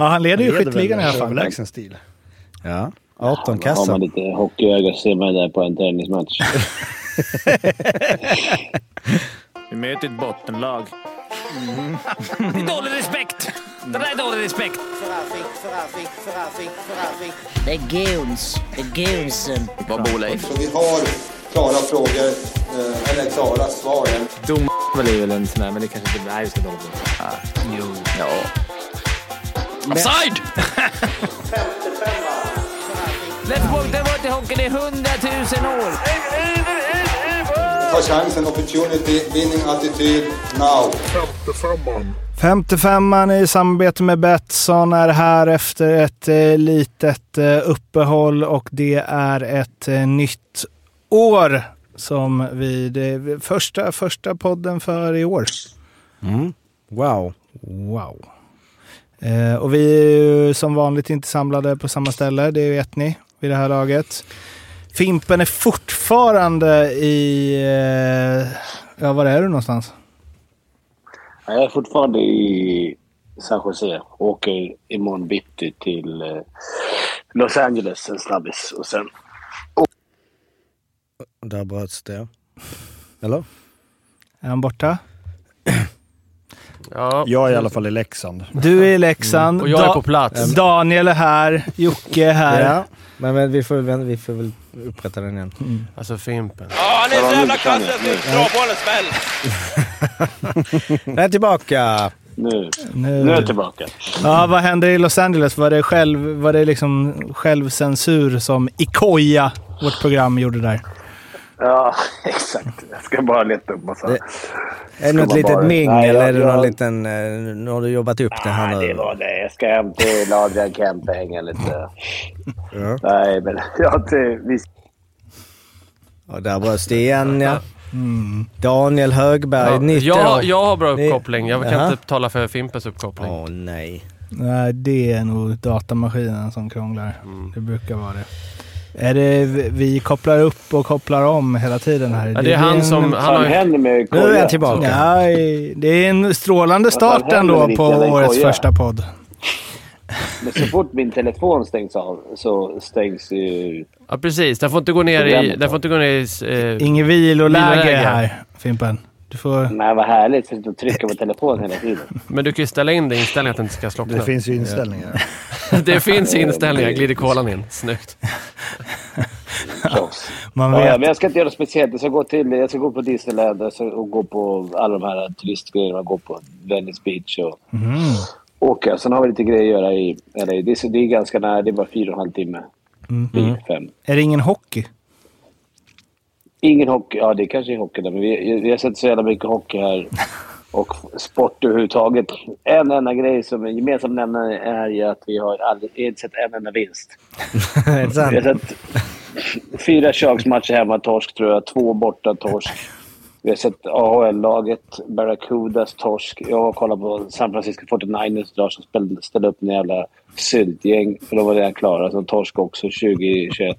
Ja, han leder ju skytteligan i alla fall. överlägsen stil. Ja, 18 Har kassar. man lite hockeyöga så ser man det där på en träningsmatch. Vi möter ett bottenlag. Det är dålig respekt! Det där är dålig respekt. Det är guns. Det är gunsen. Vad bor Leif? Så vi har klara frågor, eh, eller klara svar. Dom är väl en sån där, men det kanske inte... Nej, vi ska dåligt. Ah, jo. Ja. Offside! Let's walk the water hockey, det är hundratusen år. Ta chansen, opportunity, winning attityd, now. 55an i samarbete med Betsson är här efter ett eh, litet eh, uppehåll och det är ett eh, nytt år som vi... Det första, första podden för i år. Mm. Wow. Wow. Eh, och vi är ju som vanligt inte samlade på samma ställe, det vet ni vid det här laget. Fimpen är fortfarande i... Eh, ja, var är du någonstans? Ja, Jag är fortfarande i San Jose. Åker imorgon bitti till eh, Los Angeles en snabbis. Och sen Där bröts det. Eller? Är han borta? Ja. Jag är i alla fall i Leksand. Du är i Leksand. Och jag är på plats. Daniel är här. Jocke är här. Ja. Men, men vi, får, väl- vi får väl upprätta den igen. Alltså Fimpen. han är så jävla kass att Dra på den smäll! Jag är tillbaka! Nu, Nu. nu är jag tillbaka. Ja, vad hände i Los Angeles? Var det, själv, var det liksom självcensur som Ikoja, vårt program, gjorde där? Ja, exakt. Jag ska bara leta upp massa... Det- Är det något litet bara- mingel Nej, jag- eller är det någon jag- liten... eh, Nu har du jobbat upp det här Nej, nu? det var det. Jag ska hem till Adrian Kempe hänga lite. Ja. Nej, men jag till... Vi... Och där det igen ja. Daniel Högberg, Ja, 90 jag, år. jag har bra uppkoppling. Jag kan Jaha. inte tala för Fimpens uppkoppling. Åh nej. Nej, det är nog datamaskinen som krånglar. Det brukar vara det. Är det vi kopplar upp och kopplar om hela tiden här? Ja, det är han en- som... Han har händer med Nu är jag Koja? tillbaka. Ja, det är en strålande start ändå på årets Ikoja? första podd. Men så fort min telefon stängs av så stängs ju... ja, precis. Den får inte gå ner i... Den får inte gå ner i... Eh, Inget viloläge Viloläge. här, Fimpen. Du får... Nej, vad härligt. För att trycka på telefonen hela tiden. men du kan ju ställa in det inställningen att den inte ska slockna. Det finns ju inställningar. det finns inställningar. Glider kolan in. Snyggt. Man Ja, ja, vet. men jag ska inte göra något speciellt. Jag ska gå, till, jag ska gå på Disneyland och gå på alla de här turistgrejerna. Gå på Venice Beach och Mm. åka. Sen har vi lite grejer att göra i LA. Det är, det är ganska nära. Det är bara fyra och en halv timme. Bil, fem. Är det ingen hockey? Ingen hockey. Ja, det kanske är hockey där, men vi, vi har sett så jävla mycket hockey här. Och sport överhuvudtaget. En enda grej som är gemensam nämnare är ju att vi har aldrig inte sett en enda vinst. Är det sant? Vi har sett fyra köksmatcher hemma, torsk tror jag. Två borta, torsk. Vi har sett AHL-laget, Barracudas, torsk. Jag har kollat på San Francisco 49ers idag som spelade, ställde upp en jävla syltgäng. För de var redan klara. Så torsk också 2021.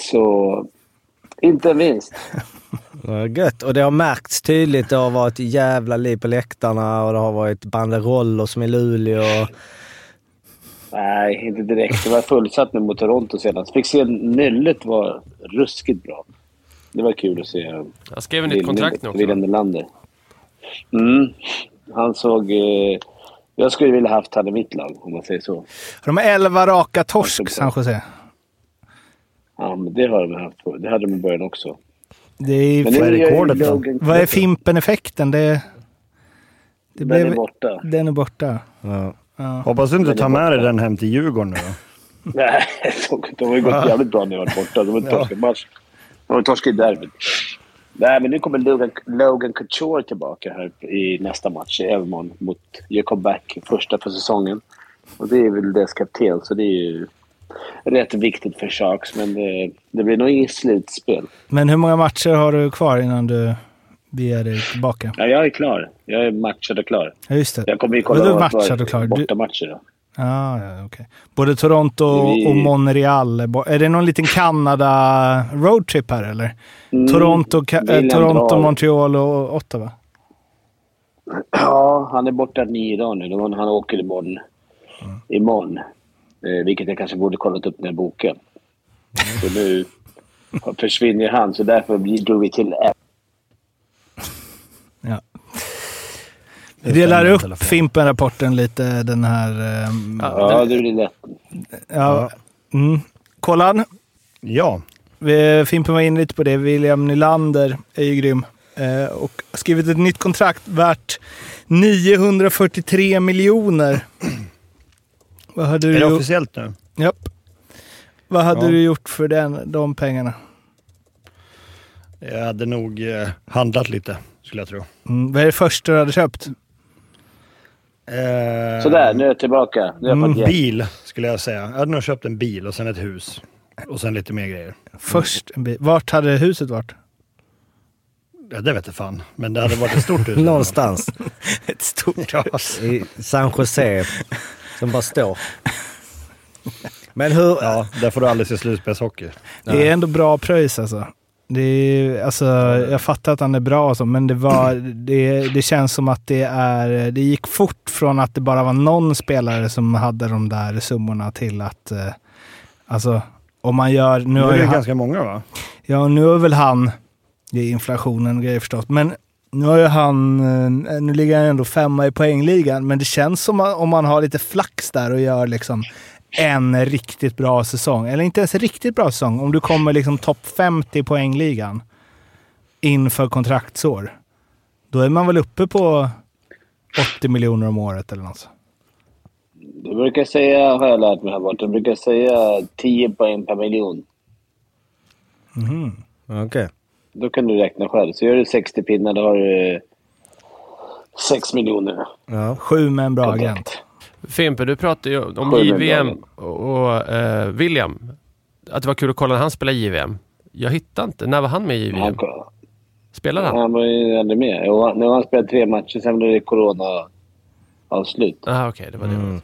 Så inte en vinst. Ja, Gött. Och det har märkts tydligt. Det har varit jävla liv på läktarna och det har varit banderoller som i Luleå. Nej, inte direkt. Det var fullsatt nu mot Toronto senast. Fick se Nyllet var ruskigt bra. Det var kul att se. Jag skrev ett nytt kontrakt nu också. Nylander. Mm. Han såg... Eh, jag skulle vilja haft han i mitt lag, om man säger så. De har elva raka torsk, San Jose. Ja, men det har de haft. på- Det hade de i början också. Det är Men ju rekordet då? Logan Vad är Fimpen-effekten? Det, det Den är borta. Den är borta. Ja. Ja. Hoppas du inte tar med dig den hem till Djurgården nu då. Nej, de- de har ju gått jävligt bra när jag varit borta. De har inte torskat match. De har torskat i derbyt. Nej, men nu kommer Logan, Logan Couture tillbaka här i nästa match i övermorgon mot Jacob Back, första för säsongen. Och det är väl deras kapten, så det är ju rätt viktigt för Sharks. Men det, det blir nog inget slutspel. Men hur många matcher har du kvar innan du beger dig tillbaka? Ja, jag är klar. Jag är matchad och klar. Ja, just det. Jag kommer ju kolla vad- matchad och klar? Du- borta matcher då. Ja, ja, okej. Både Toronto och Montreal. är det någon liten Kanada-roadtrip här eller? Mm, Toronto, eh, Toronto. Montreal och Ottawa? Ja, han är borta nio dagar nu. Han åker imorgon. imorgon. Eh, vilket jag kanske borde kollat upp när boken. Så nu försvinner han, så därför drog vi till Ja. Vi delar upp. Fimpen-rapporten lite den här... ehm, Ja, det blir lätt. ja. Mm. Kollan. Ja, Vi- Fimpen var inne lite på det. William Nylander är ju grym. Eh, och har skrivit ett nytt kontrakt värt 943 miljoner. Vad hade är du det gjort? officiellt nu? Japp. Vad hade Ja. du gjort för den, de pengarna? Jag hade nog eh, handlat lite, skulle jag tro. Mm. Vad är det första du hade köpt? Eh, Sådär, nu är jag tillbaka. Nu har jag hjälp. Bil, skulle jag säga. Jag hade nog köpt en bil och sen ett hus. Och sen lite mer grejer. Först en bil. Vart hade huset varit? Ja, det vet jag fan. Men det hade varit ett stort hus. Någonstans Ett stort hus. i San Jose som bara står. Men hur... Ja, där får du aldrig se slutspelshockey. Det är ändå bra pröjs alltså. Det är, alltså jag fattar att han är bra och så, men det, var, det, det känns som att det är... Det gick fort från att det bara var någon spelare som hade de där summorna till att... Eh, alltså, om man gör... Nu Nu är det han, ganska många va? ja, nu har väl han... Det är inflationen och grejer förstås, men nu har ju han... eh, Nu ligger han ändå femma i poängligan, men det känns som om man har lite flax där och gör liksom en riktigt bra säsong. Eller inte ens en riktigt bra säsong. Om du kommer liksom topp 50 i poängligan inför kontraktsår. Då är man väl uppe på 80 miljoner om året eller något. Du brukar säga, har jag lärt mig här borta, du brukar säga 10 poäng per miljon. Okej. Då kan du räkna själv. Så gör du 60 pinnar, då har du 6 miljoner. Ja. Sju med en bra kontrakt. agent. Fimpen, du pratade ju om Sju JVM och, eh, William. Att det var kul att kolla när han spelade JVM. Jag hittade inte. När var han med i JVM? Han, Spelade han? han var ju aldrig med. Jo, han- Nu har han spelat tre matcher, sen blev det corona-avslut. Ah, Okej, det var det. Mm.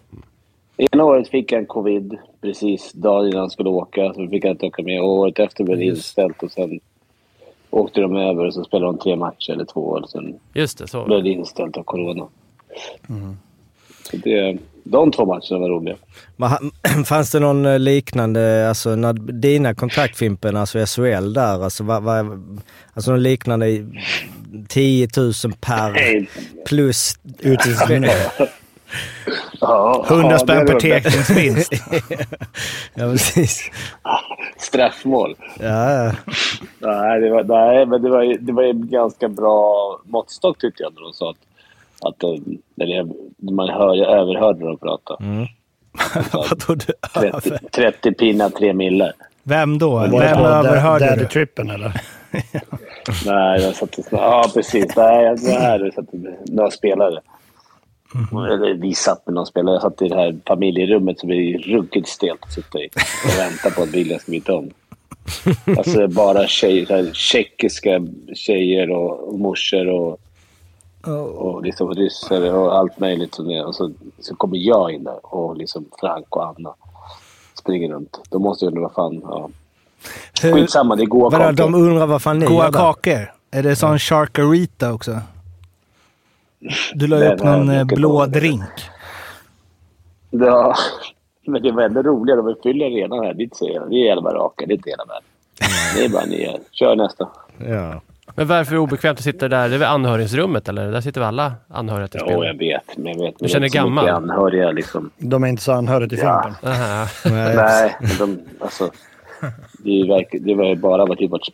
Ena året fick han covid precis dagen innan han skulle åka, så fick han inte åka med. Och året efter blev det inställt och sen åkte de över och så spelade de tre matcher eller två och sen Just det, så. blev det inställt av corona. Så det, de två matcherna var roliga. Fanns det någon eh, liknande, alltså när dina kontrakt Fimpen, alltså SHL där, alltså vad, vad, alltså någon liknande i 10 000 per plus utvisningsminut? Ja, 100 ja, spänn per teckningsvinst. ja precis. Straffmål. Ja. Nej, det var, nej men det var, det var en ganska bra måttstock tyckte jag när de sa att... att de, eller man hör, jag överhörde dem prata. Vadå du 30, 30 pinnar, 3 miller. Vem då? Vem överhörde du? Trippen eller? Nej, jag satt och Ja, precis. Nej, det här satt några spelare. Eller vi satt med några spelare. Jag satt i det här familjerummet som är ruggigt stelt att sitta i och vänta på att William ska byta om. Alltså bara tjejer, så här, tjeckiska tjejer och, och morsor och, och liksom ryssar och allt möjligt. Som är. Och så, så kommer jag in där och liksom Frank och Anna springer runt. Då måste jag undra vad fan... Ja. Skitsamma, det är goa Vadå, de kakor. undrar vad fan ni goa gör där? kakor? Är det sån Sharkarita också? Du la ju upp någon eh, blå drink. Ja, men det var ändå roligare. De fyller redan här. Det är inte så jävla- det är elva raka. Det är inte hela världen. Det är bara nya. Kör nästa. Ja. Men varför är det obekvämt att sitta där? Det är väl anhörigsrummet eller? Där sitter väl alla anhöriga till Jo, jag vet. Men jag vet. Men Du känner mycket gammal? anhöriga liksom. De är inte så anhöriga till Ja. Nej. Nej, men de... Alltså. Det, verk- det var ju bara varit typ vart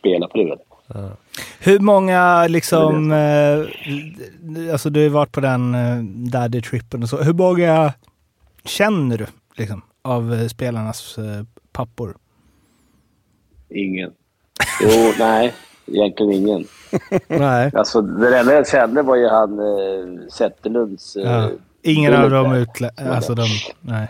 Hur många liksom... Eh, alltså du har varit på den eh, daddy-trippen och så. Hur många känner du liksom av eh, spelarnas eh, pappor? Ingen. Jo, nej. Egentligen ingen. Nej. Alltså, det enda jag kände var ju han eh, Zetterlunds... Eh, Ja. Ingen av dem utlä... Alltså de... Nej.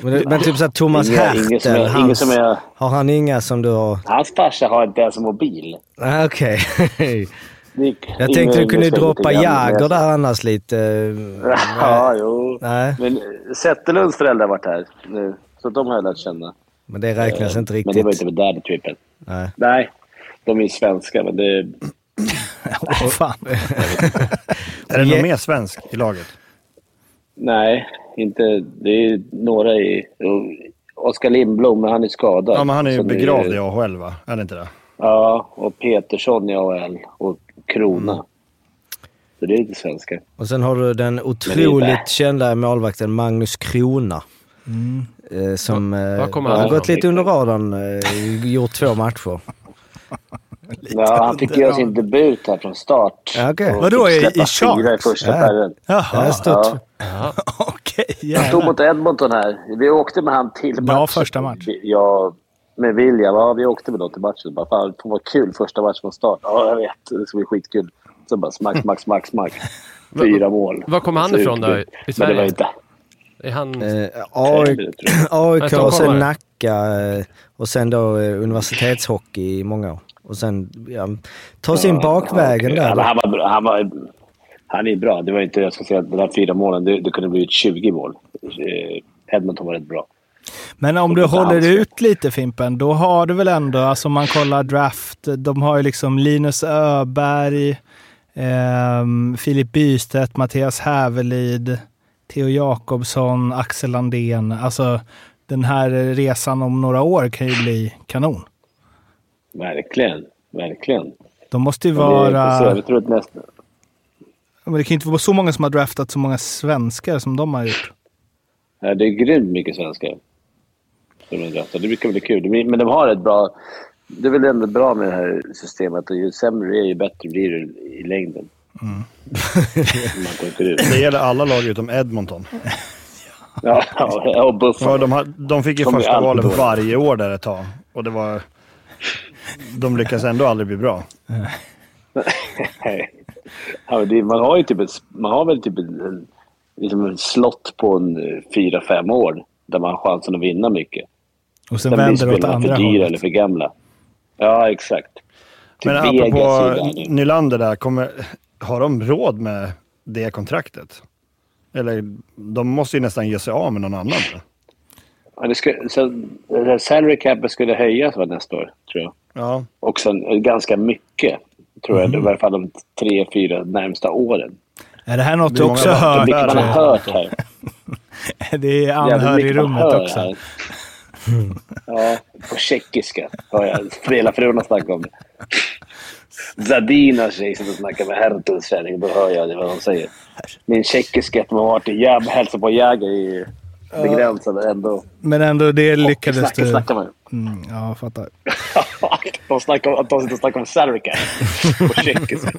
Men, men typ såhär Thomas Inga- Hertel, är- hans, som är- har han inga som du har? Hans farsa har inte ens en mobil. Nej, Okej. Gick- Jag tänkte du kunde droppa lite grann, men Jagr jag- där annars lite. Ja, jo. Nej, Men eh, Zetterlunds föräldrar har varit här nu. Så de har jag lärt känna. men det räknas Eh, inte Men det var riktigt. inte med daddy-trippen. Nej. Nej, de är svenska, men det... Åh fan. Är det någon mer svensk i laget? Nej, inte... Det är några i... Oskar Lindblom, men han är skadad. Ja, men han är ju begravd i AHL va? Är det inte det? Ja, och Petersson i AHL och Krona. Mm. Så det är lite svenskar. Och sen har du den är otroligt kända målvakten Magnus Krona. Eh, som eh, har gått lite under radarn, eh, gjort två matcher. Ja, han fick göra sin debut här från start. Ja. Och Vadå, i- i fyra i Sharks? första Ja. perioden. Ja, Jaha, stort. Ja. okej. Jag stod jävlar. mot Edmonton här. Vi åkte med han till Bra matchen. första match. Ja, med William. Ja, vi åkte med dem till matchen. Bara, fan, det får vara kul första matchen från start. Ja, jag vet. Det ska bli skitkul. Så bara smack, smack, smack, smack. Fyra mål. Var kommer han ifrån då? I Men det Sverige? var inte... Är han... Eh, AIK. AIK och sen. Nacka eh, och sen då eh, universitetshockey i många år. Och sen ja, ta sin bakvägen Okej. där. Men han, var, han, var, han är bra. Det var inte, jag ska säga, att de där fyra målen, det, det kunde blivit 20 mål. Eh, Edmonton var rätt bra. Men om du håller ut lite Fimpen, då har du väl ändå, alltså om man kollar draft, de har ju liksom Linus Öberg, ehm, Filip Bystedt, Mattias Hävelid, Theo Jakobsson, Axel Landén. Alltså den här resan om några år kan ju bli kanon. Verkligen. Verkligen. De måste ju vara... så Jag tror att nästa... Men det kan ju inte vara så många som har draftat så många svenskar som de har gjort. Ja, det är grymt mycket svenskar. Som de draftar. Det brukar bli kul. Men de har ett bra... Det är väl ändå bra med det här systemet. Och ju sämre det är, ju bättre blir det i längden. Mm. Man konkurrerar ut. Det gäller alla lag utom Edmonton. Ja, och Buffalo. Ja, de, de fick ju De första valet varje år där ett tag. Och det var... De lyckas ändå aldrig bli bra. Nej. ja, men det, man har ju typ ett, man har väl typ en, liksom en slott på en eh, fyra, fem år där man har chansen att vinna mycket. Och sen vänder det åt andra för dyra eller hållet. för gamla. Ja, exakt. Typ Men Vegas apropå. Nylander där, kommer, har de råd med det kontraktet? Eller de måste ju nästan ge sig av med någon annan. Ja, det ska, så, här salary capet skulle höjas va, nästa år, tror jag. Ja, Och sen ganska mycket, tror jag. Mm. I varje fall de tre, fyra närmsta åren. Är det här något du är också hört? Mycket man har hört här. Det är anhörig i rummet hör också. här. Ja, på tjeckiska har jag hela fruarna snackat om det. Zadina tjej som snackar med Hertuls kärring, då hör jag det vad de säger. Min tjeckiska, att man har varit i Jäm, hälsat på Jäger är begränsad ändå. Men ändå, det lyckades Snackar, du. snackar man. Mm, ja, jag fattar. de snackar om att de sitter och snackar om cap på tjeckiska.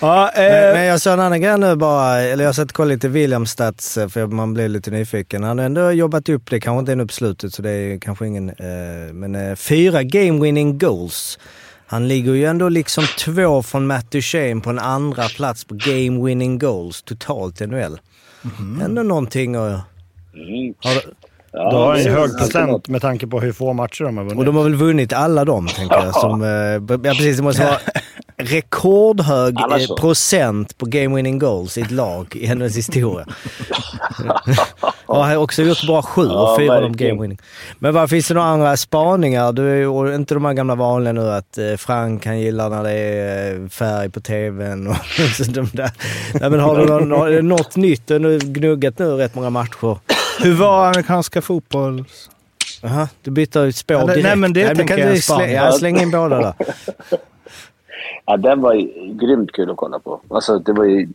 Ja, Men, eh, men jag sa en annan grej nu bara, eller jag satt och kollade lite Williams stats eh, för man blev lite nyfiken. Han har ändå jobbat upp det, kanske inte ännu på slutet så det är kanske ingen, eh, men eh, fyra game winning goals. Han ligger ju ändå liksom två från Matt Duchene på en andra plats på game winning goals totalt i NHL. Ändå någonting att... Mm. Har, Ja, då har är hög procent med tanke på hur få matcher de har vunnit. och de har väl vunnit alla dem, tänker jag. Som, eh, ja, precis, det måste vara rekordhög eh, procent på game winning goals i ett lag i NHLs historia. och har också gjort bara sju Ja, och fyra av dem game winning. Men vad finns det några andra spaningar? Du är ju inte de här gamla vanliga nu att eh, Frank kan gilla när det är eh, färg på tvn och de där. Nej, men har du någon, har, något nytt? Du har nu gnuggat nu rätt många matcher. hur var amerikanska fotboll? Jaha, du byter spår direkt. nej, men det men tänker kan jag du spana. slä, ja, släng in båda där. Ja, den var grymt kul att kolla på. Alltså, det var ju,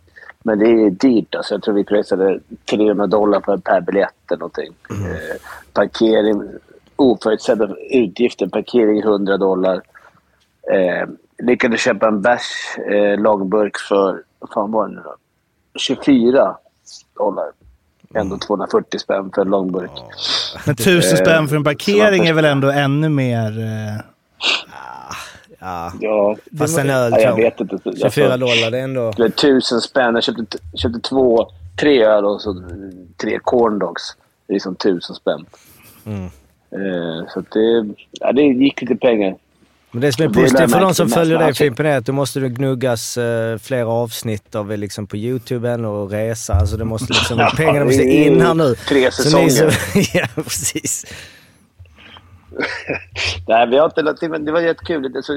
men det är dyrt. Alltså, jag tror vi pressade 300 dollar per, per biljett eller någonting. Eh, parkering, oförutsedda utgifter. Parkering 100 dollar. Eh, lyckades köpa en bärs, eh, långburk för, vad fan var det nu då? 24 dollar. Ändå 240 spänn för en långburk. Men tusen Eh, spänn för en parkering så är väl ändå ännu mer... Eh, Ja, Ja, fast en öl ja, jag vet inte. Alltså, 24 dollar, det är ändå... Det blev tusen spänn. Jag köpte, köpte två, tre öl och så tre corndogs. Det är liksom tusen spänn. Mm. Eh, så det, ja, det gick lite pengar. Men det som är positivt för de som följer dig. Fimpen är att du måste gnuggas eh, flera avsnitt av liksom på YouTube än och resa. Alltså det måste liksom, pengarna måste är in här nu. tre Så ni säsonger. som- ja, precis. Nej, vi har inte lagt men det var jättekul. Alltså,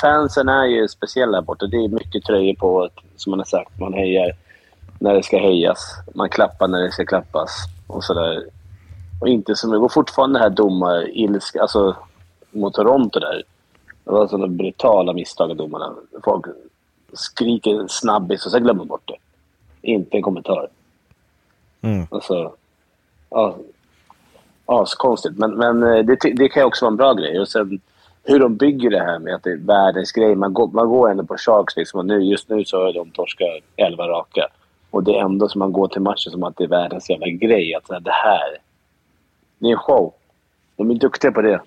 fansen är ju speciella här borta. Det är mycket tröjor på, som man har sagt. Man hejar när det ska hejas. Man klappar när det ska klappas och sådär. Och inte som... Det var fortfarande här domarilska, alltså mot Toronto där. Det var sådana brutala misstag av domarna. Folk skriker snabbis och sen glömmer bort det. Inte en kommentar. Mm. Alltså... Ja, askonstigt. Men, men eh, det, det kan ju också vara en bra grej. Och sen hur de bygger det här med att det är världens grej. Man går, man går ändå på Sharks liksom. Och nu, just nu så har de torskat 11 raka. Och det är ändå som man går till matchen som att det är världens jävla grej. Att det här... Det är en show. De är duktiga på det.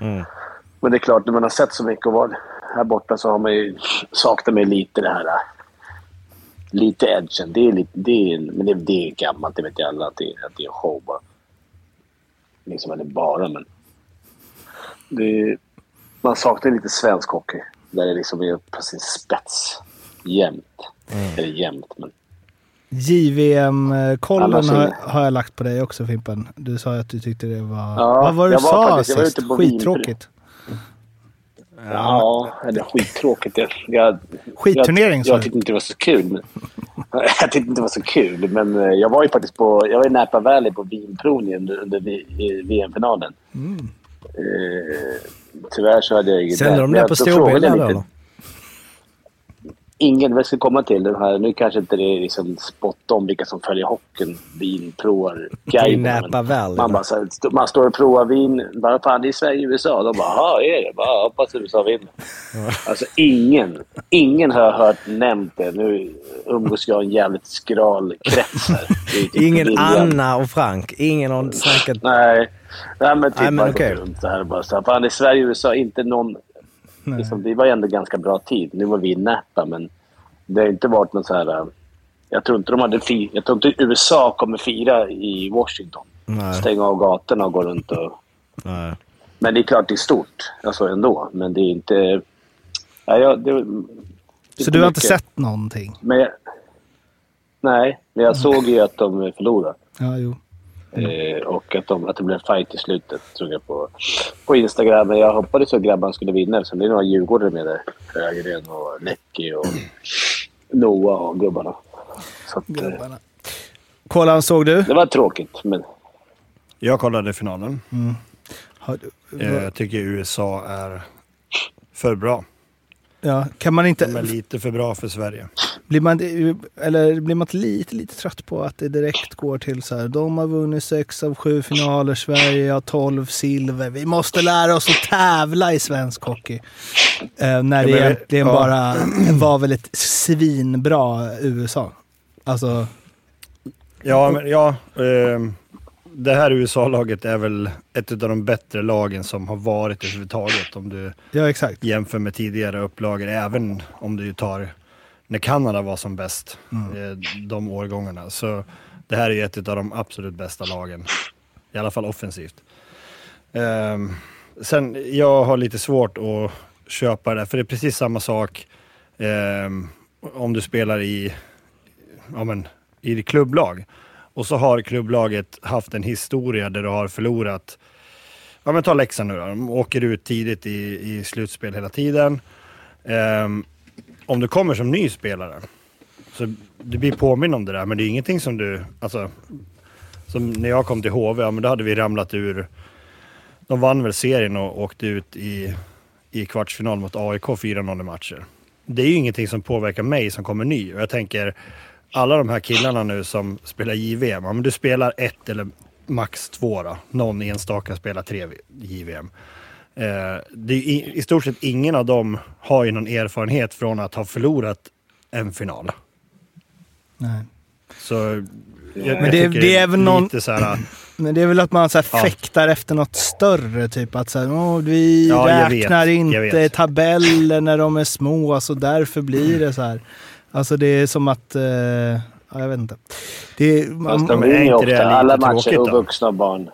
Mm. Men det är klart, när man har sett så mycket och varit här borta så har man ju saknat mig lite det här... äh, Lite edgen. Det är lite, det är, men det, det är gammalt, det vet ju alla. Att det, att det är en show bara. Liksom, eller bara, men... Det, man saknar lite svensk hockey. Där det liksom är på sin spets. Jämt. Eller jämt, men... JVM-kollen har, har jag lagt på dig också Fimpen. Du sa att du tyckte det var... Ja, Vad var det du var sa faktiskt- sist? Skittråkigt. Ja, eller skittråkigt. Jag, jag, Skitturnering, jag, jag tyckte inte det var så kul. Men, jag tyckte inte det var så kul, men eh, jag var ju faktiskt på... Jag var i Napa Valley på vinprovningen under, under VM-finalen. Mm. Eh, tyvärr så hade jag inget där, de det på då frågade storbild jag eller? lite- Ingen, vad ska komma till den här, nu kanske inte det är liksom spot on vilka som följer hockeyn, vinprovar, guiden. Man, bara, så man står och provar vin, bara fan det är Sverige och USA. De bara, jaha är det? Bara, "Ja, hoppas USA vinner. Alltså ingen, ingen har hört nämnt det. Nu umgås jag i en jävligt skral krets här. Typ Ingen. Anna och Frank. Ingen har snackat... Nej, nej men typ Nej, men bara gått runt så här och bara så här, fan det är Sverige och USA, inte någon... Liksom, det var ju ändå ganska bra tid. Nu var vi i Napa, men det har inte varit någon så här... äh, Jag tror inte de hade fi, Jag tror inte USA kommer fira i Washington. Nej. Stänga av gatorna och gå runt och... Nej. Men det är klart det är stort, alltså ändå. Men det är inte... Ja, jag, det, Så du har inte mycket. sett någonting? Men jag, nej, men jag såg ju att de förlorade. Ja, jo. Eh, och att, de, att det blev fight i slutet, såg jag på, på Instagram. Men jag hoppades att grabbarna skulle vinna eftersom det är några djurgårdare med där. Sjögren och Näcki och Noah och gubbarna. Så att, eh, Gubbarna. Kolan, såg du? det var tråkigt, men Jag kollade finalen. Har du Eh, Jag tycker USA är för bra. ja, kan man De är inte... lite för bra för Sverige. Blir man, eller blir man lite, lite trött på att det direkt går till så här. De har vunnit sex av sju finaler, Sverige har tolv silver. Vi måste lära oss att tävla i svensk hockey. Eh, när det egentligen ja. bara var väl ett svinbra USA. Alltså, Ja, men ja. ehm, det här USA-laget är väl ett av de bättre lagen som har varit överhuvudtaget. Om du ja jämför med tidigare upplagor. Även om du tar när Kanada var som bäst. eh, De årgångarna. Så det här är ju ett av de absolut bästa lagen. I alla fall offensivt. Ehm, sen, jag har lite svårt att köpa det. För det är precis samma sak ehm, om du spelar i, ja, men, i klubblag. Och så har klubblaget haft en historia där du har förlorat Ja men ta Leksand nu då. De åker ut tidigt i, i slutspel hela tiden. Ehm, om du kommer som ny spelare, så du blir påminn om det där, men det är ingenting som du, alltså, som när jag kom till HV, ja men då hade vi ramlat ur, de vann väl serien och åkte ut i, i kvartsfinal mot AIK 4-0 i matcher. Det är ju ingenting som påverkar mig som kommer ny och jag tänker, alla de här killarna nu som spelar JVM, ja men du spelar ett eller max två då. Någon enstaka spelar tre JVM. Eh, det är i, I stort sett ingen av dem har ju någon erfarenhet från att ha förlorat en final. Nej. Så jag, Men jag det- tycker det är väl någon- så här, Men det är väl att man så här Ja. fäktar efter något större. Typ att så här, "Åh, vi Ja, vet, räknar jag inte vet. tabeller när de är små, så därför blir det så här. Alltså det är som att... Eh, ja, jag vet inte. Det är, man, Fast de är ju inte ofta alla matcher då? vuxna och barn.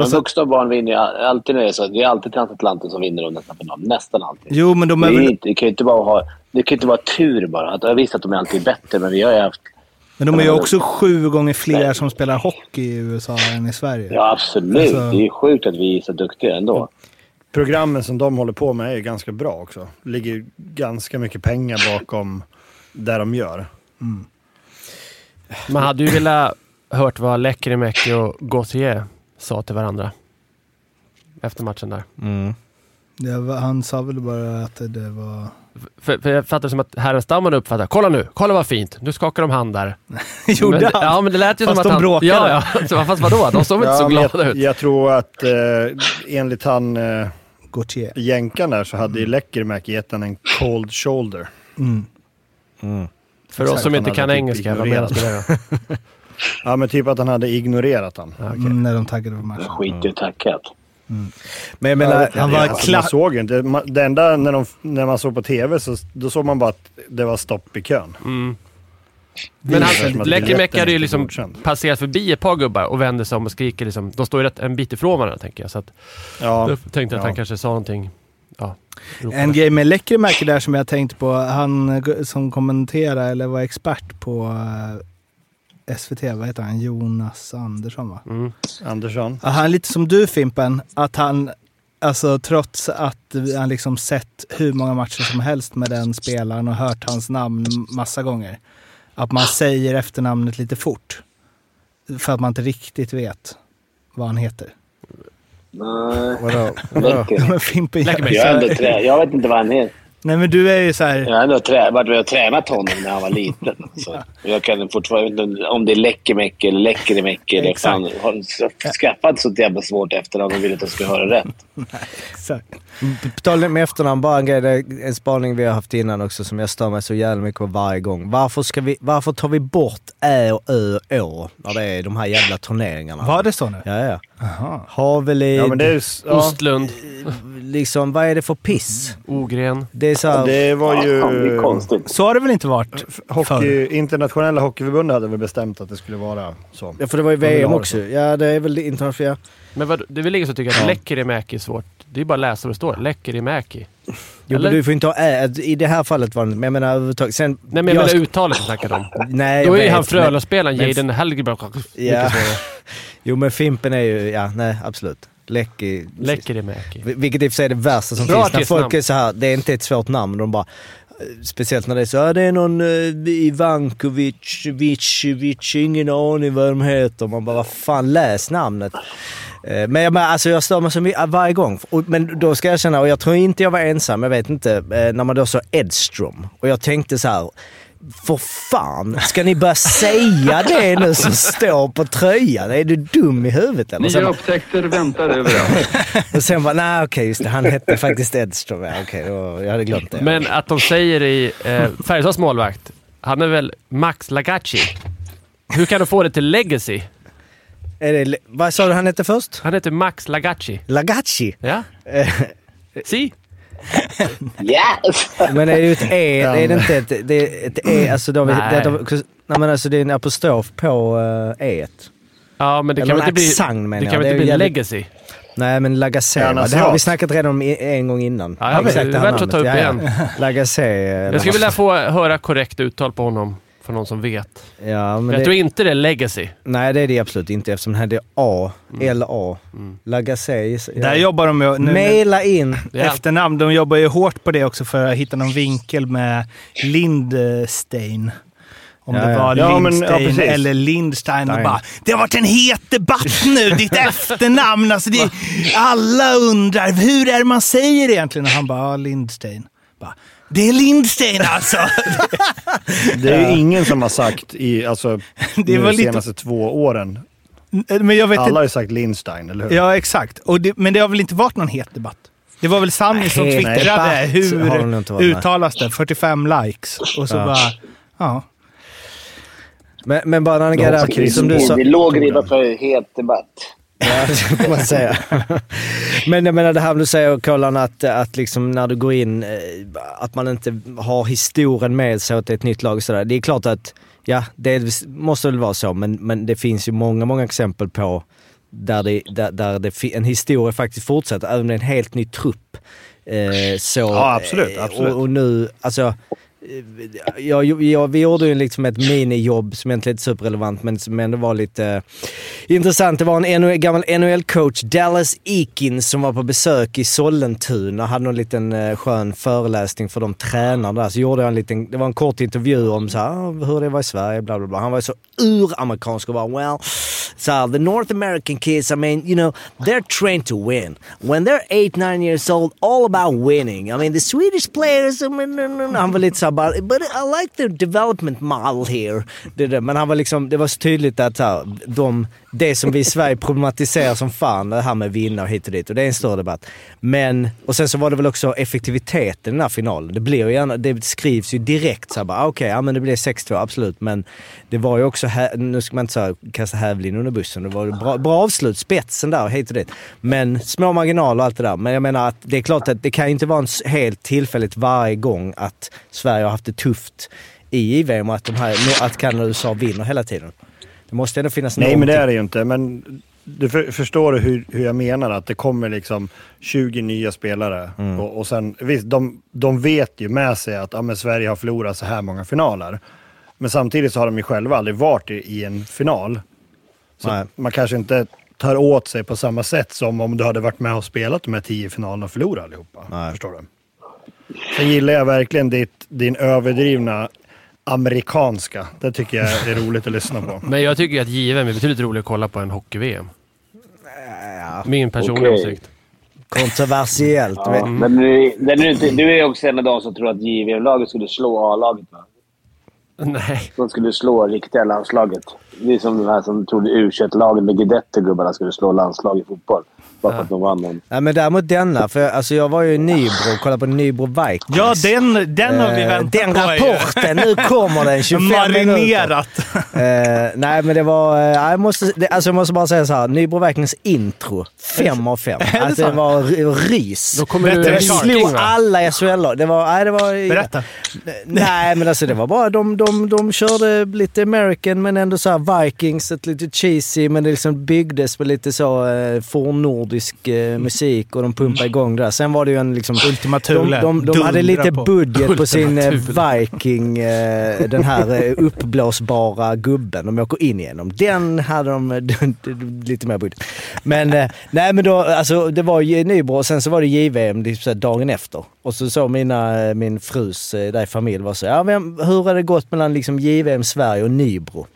Men sa- vuxna och barn vinner ju all- alltid när det är så. Det är alltid transatlanten som vinner om nästa final. Nästan alltid. jo, men de Det, är är väl, inte, det kan ju inte bara ha... Det kan ju inte vara tur bara. Att, jag visst att de är alltid bättre, men vi har ju haft... men de är ju också sju gånger fler som spelar hockey i USA än i Sverige. Ja, absolut. Alltså- Det är sjukt att vi är så duktiga ändå. programmen som de håller på med är ju ganska bra också. Det ligger ju ganska mycket pengar bakom det de gör. Man hade ju velat hört vad Lekkerimäki och Gauthier sa till varandra. Efter matchen där. Mm. Det var, han sa väl bara att det var... För, för jag fattar som att Härenstammen uppfattar, kolla nu, kolla vad fint, nu skakar de hand där. Gjorde men, han? Ja, men det lät ju Fast som att de han... bråkade. Ja, ja. Så, fast vadå? De såg väl inte så glada jag, ut? jag tror att eh, enligt han eh, Gauthier. jänkan där så hade ju Lekkerimäki gett en cold shoulder. Mm. Mm. För oss som inte kan typ engelska, vad menas med det då? Ja men typ att han hade ignorerat han. Ja, okej. Mm, när de taggade på matchen. Skit i tackat. Men jag menar, han var alltså, kla- man såg ju inte. Det enda när, de, när man såg på tv så då såg man bara att det var stopp i kön. Mm. Men han, biljetten hade ju liksom passerat förbi ett par gubbar och vände sig om och skriker liksom. De står ju rätt en bit ifrån varandra tänker jag. Så att, Ja, jag tänkte att ja. han kanske sa någonting. Ja. En grej med Lekkerimäki där som jag tänkte på, han som kommenterar eller var expert på eh, SVT, vad heter han? Jonas Andersson va? Mm. Andersson. Ja, Han är lite som du Fimpen, att han, alltså trots att han liksom sett hur många matcher som helst med den spelaren och hört hans namn massa gånger, att man säger efternamnet lite fort. För att man inte riktigt vet vad han heter. Nej, vadå? vadå? Fimpen, Jag, jag, jag vet inte vad han är. Nej men du är ju så här, Jag har ändå trä, varit med och tränat honom när han var liten. Så jag kan fortfarande inte om det är Läckermäcke eller Läckerimäcke. eller fan, har skaffat så jävla svårt efternamn och vill att jag ska höra rätt. exakt. På tal om efternamn, bara en grej, det är en spaning vi har haft innan också som jag stör mig så jävla mycket på varje gång. Varför, ska vi, varför tar vi bort ä och ö och å när det är de här jävla turneringarna? Var det så nu? Ja, ja. Havelid, Ja men det är ja, Ostlund, liksom vad är det för piss? Ogren. Det är så här, Det var Ja, det ju... konstigt. Så har det väl inte varit? Hockey, internationella hockeyförbundet hade väl bestämt att det skulle vara så. Ja, för det var ju VM också. Ja, det är väl internationellt. Men vad, det är väl ingen som tycker att Lekkerimäki är svårt? Det är bara att läsa vad det står. Lekkerimäki. Jo, men Eller? du får inte ha ä. I det här fallet var det men jag menar överhuvudtaget. Sen, Nej men jag jag menar uttalet jag snackade om. Nej, Då är ju han men- Frölunda-spelaren men- Jaden Hellgren mycket Ja. svårare. Jo men Fimpen är ju, ja nej absolut. Läcki. Lekkerimäki. Vilket i och för sig är det värsta som Bra finns. När folk är så här, det är inte ett svårt namn. De bara, eh, speciellt när det är så det är någon uh, Ivankovic, Vic, Vic, ingen aning vad de heter. Man bara, vad fan läs namnet. Eh, Men jag, men alltså jag stör mig så mycket varje gång. Och- Men då ska jag känna, och jag tror inte jag var ensam, jag vet inte, eh, när man då sa Edström. Och jag tänkte så här. För fan, ska ni börja säga det nu som står på tröjan? Är du dum i huvudet eller? Nya upptäckter väntar överallt. och sen bara, nej okej just det, han hette faktiskt Edström. Ja, okej, jag hade glömt det. Men att de säger i eh, Färjestads målvakt, han är väl Max Lagacci. Hur kan de få det till Legacy? Är det, vad sa du han hette först? Han heter Max Lagacci. Lagacci? Ja? Eh, Si? Yes! Men är det ju ett E, är det inte ett, det är ett E, alltså då, Nej. det, det, nej men alltså det är en apostrof på uh, E. Ja, men det Eller kan väl inte bli, accent, menar det jag. kan väl inte bli jävligt- Legacy? Nej men Lagacé, det har vi snackat redan om en gång innan. Ja, ja, Exakt det är värt att ta upp igen. Lagacé. eh, Jag skulle vilja få höra korrekt uttal på honom från någon som vet. Ja, men jag det, tror inte det är Legacy. Nej det är det absolut inte eftersom den hade A, L-A. Mm. Lagacé. Där jobbar de ju... Nu, Maila in. Ja. efternamn, de jobbar ju hårt på det också för att hitta någon vinkel med Lindstein. Om Ja, det ja. var Ja, men- ja, Lindstein precis. eller Lindstein. Och Stein. bara, det har varit en het debatt nu, ditt efternamn. Alltså det, alla undrar, hur är det man säger egentligen? Och han bara, ja, Lindstein. Bara, det är Lindstein alltså! Det är ju ingen som har sagt i, alltså, Det var de lite- senaste två åren. Men jag vet Alla har inte. ju sagt Lindstein, eller hur? Ja, exakt. Och det, men det har väl inte varit någon het debatt? Det var väl Sami som twittrade inte hur nej. uttalas det? 45 likes. Och så Ja. bara, ja. Men, men bara hoppas Chris som du sa. Det låg ribba för het debatt. Ja, det man säga. Men jag menar det här du säger Kolan att, att liksom när du går in, eh, att man inte har historien med sig åt ett nytt lag och sådär. Det är klart att, ja, delvis måste väl vara så, men, men det finns ju många, många exempel på där, det, där, där det, en historia faktiskt fortsätter, även med en helt ny trupp. Eh, så, Ja, absolut, eh, absolut. Och, och nu, alltså, jag, jag, vi gjorde ju liksom ett minijobb som egentligen inte är superrelevant, men som ändå var lite eh, intressant. Det var en NHL, gammal NHL-coach, Dallas Eakins, som var på besök i Sollentuna. Hade någon liten eh, skön föreläsning för de tränarna där. Så gjorde jag en liten, det var en kort intervju om så här, ah, hur det var i Sverige, bla bla bla. Han var så så uramerikansk och bara well, så här, the North American kids, I mean, you know, they're trained to win. When they're eight, nine years old, all about winning. I mean, the Swedish players, I mean, no, no, no. han var lite såhär bara, but I like the development model here. Det, det. Men han var liksom, det var så tydligt att så här, de, det som vi i Sverige problematiserar som fan, det här med vinna och hit och dit. Och det är en stor debatt. Men, och sen så var det väl också effektiviteten i den här finalen. Det blir ju gärna, det skrivs ju direkt såhär bara, okej, okej, ja men det blir 6-2, absolut. Men det var ju också, här, nu ska man inte så kasta hävlin under bussen. Det var ju bra, bra avslut, spetsen där hit och dit. Men små marginaler och allt det där. Men jag menar att det är klart att det kan ju inte vara en helt tillfälligt varje gång att Sverige har haft det tufft i JVM och att, de här, att Kanada och USA vinner hela tiden. Det måste ändå finnas Nej, men någonting. det är det ju inte. Men du för, förstår du hur, hur jag menar? Att det kommer liksom 20 nya spelare. Mm. Och, och sen, visst, de, de vet ju med sig att ja, men Sverige har förlorat så här många finaler. Men samtidigt så har de ju själva aldrig varit i, i en final. Så Nej. man kanske inte tar åt sig på samma sätt som om du hade varit med och spelat de här tio finalerna och förlorat allihopa. Nej. Förstår du? Sen gillar jag verkligen ditt, din överdrivna amerikanska. Det tycker jag är roligt att lyssna på. Men jag tycker att JVM är betydligt roligare att kolla på än hockey-VM. Min personliga Okej. åsikt. Kontroversiellt. Ja, men- men du, inte, du är också en av de som tror att JVM-laget skulle slå A-laget, va? Nej. De skulle slå riktiga landslaget. Det är som de här som trodde u laget med Guidetti gubbarna skulle slå landslag i fotboll. Bara för att de vann en. Nej, men däremot denna, för alltså jag var ju i Nybro och kollade på Nybro Vikings. Ja, den, den har vi Eh, väntat Den på. ju. rapporten, nu kommer den. 25 minuter. Marinerat. Eh, nej, men det var... eh, jag, måste, det, alltså jag måste bara säga så här. Nybro Vikings intro, fem av fem. det Alltså det var r- rys. Då kommer du Bättre Det slog alla SHL Det var... Nej, det var Berätta. Nej, men alltså det var bara... De, de, de körde lite American, men ändå så här Vikings, ett lite cheesy, men det liksom byggdes på lite så eh, fornnordisk eh, musik och de pumpade igång det där. Sen var det ju en liksom... Ultima De, Thule. de, de hade Dundra lite budget på sin eh, Viking, eh, den här eh, uppblåsbara gubben de åker in igenom. Den hade de eh, lite mer budget. Men eh, nej men då, alltså det var ju Nybro och sen så var det JVM här dagen efter. Och så såg mina, min frus där i familj var så ja, vem, hur har det gått mellan liksom JVM Sverige och Nybro?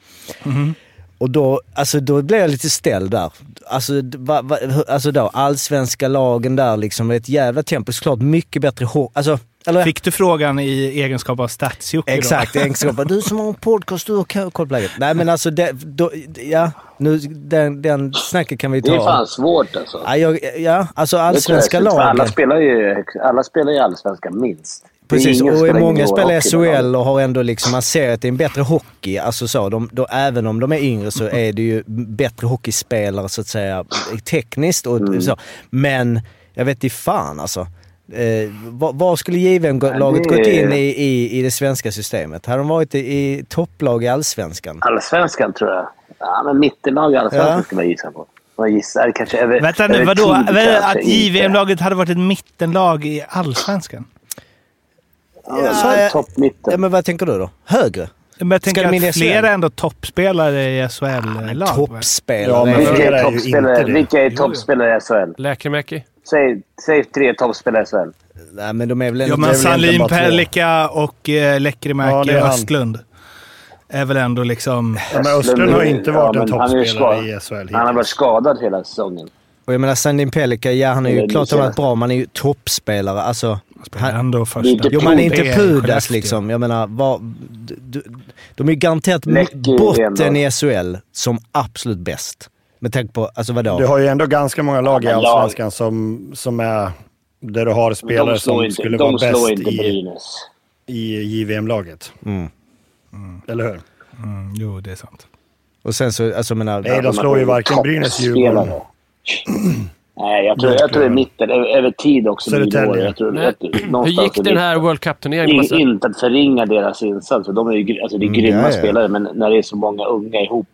Och då, alltså då blev jag lite ställd där. Alltså, va, va, alltså då, allsvenska lagen där liksom, ett jävla tempo. Såklart mycket bättre. Alltså, eller, Fick du frågan i egenskap av stats Exakt, i egenskap av du som har en podcast, du har koll på läget. Nej men alltså, det, då, ja, nu, den, den snacket kan vi ta. Det är fan svårt alltså. Ja, jag, ja alltså allsvenska för Alla lagen. spelar ju, alla spelar ju allsvenskan minst. Precis, och många spelar SHL och har ändå liksom, man ser att det är en bättre hockey. Alltså så, de, då, även om de är yngre så är det ju bättre hockeyspelare så att säga, tekniskt och Mm. så. Men jag vet inte fan alltså. Eh, vad, vad skulle JVM-laget gått in i, i, i det svenska systemet? Hade de varit i, i topplag i allsvenskan? Allsvenskan tror jag. Ja, men mittenlag i allsvenskan Ja. skulle jag gissa på. Gissar kanske över Vänta nu, över vadå? tid Att. JVM-laget hade varit ett mittenlag i allsvenskan? Ja, Ja, toppmitten. Ja, men vad tänker du då? Högre? Men jag tänker att SHL? flera är ändå toppspelare i SHL-lag. va? Toppspelare? Ja, men Vilka är toppspelare, vilka är i SHL? Läkemäki. Säg, säg tre toppspelare i SHL. Nej, men de är väl ändå... Ja, det men Salin. Pellikka och eh, Ja, Lekkerimäki han. Östlund är väl ändå liksom... Ja, men Östlund har inte Ja, varit en men han är ju toppspelare i SHL Han har varit skadad hela säsongen. Och jag menar Sandin Pellikka, ja han är ju klart han har varit bra, man är ju toppspelare. Alltså, han, Ändå första. Jo man är inte Pudas liksom. Jag menar, vad, du, du, de är ju garanterat Läcker botten i SHL som absolut bäst. Med tanke på, alltså vadå? Du har ju ändå ganska många lag i men Allsvenskan som, som är... Där du har spelare som inte, skulle vara bäst i, i JVM-laget. Mm. Eller hur? Mm, jo, det är sant. Och sen så, alltså menar... Nej, de slår ju varken Brynäs, Djurgården. Nej, jag tror, jag tror det är mitten. Över, tid också. Södertälje. Jag tror, jag, hur någonstans gick den här. World Cup-turneringen? In, inte att förringa deras insats, för de är ju alltså, det är Mm, grymma ja, ja. spelare. Men när det är så många unga ihop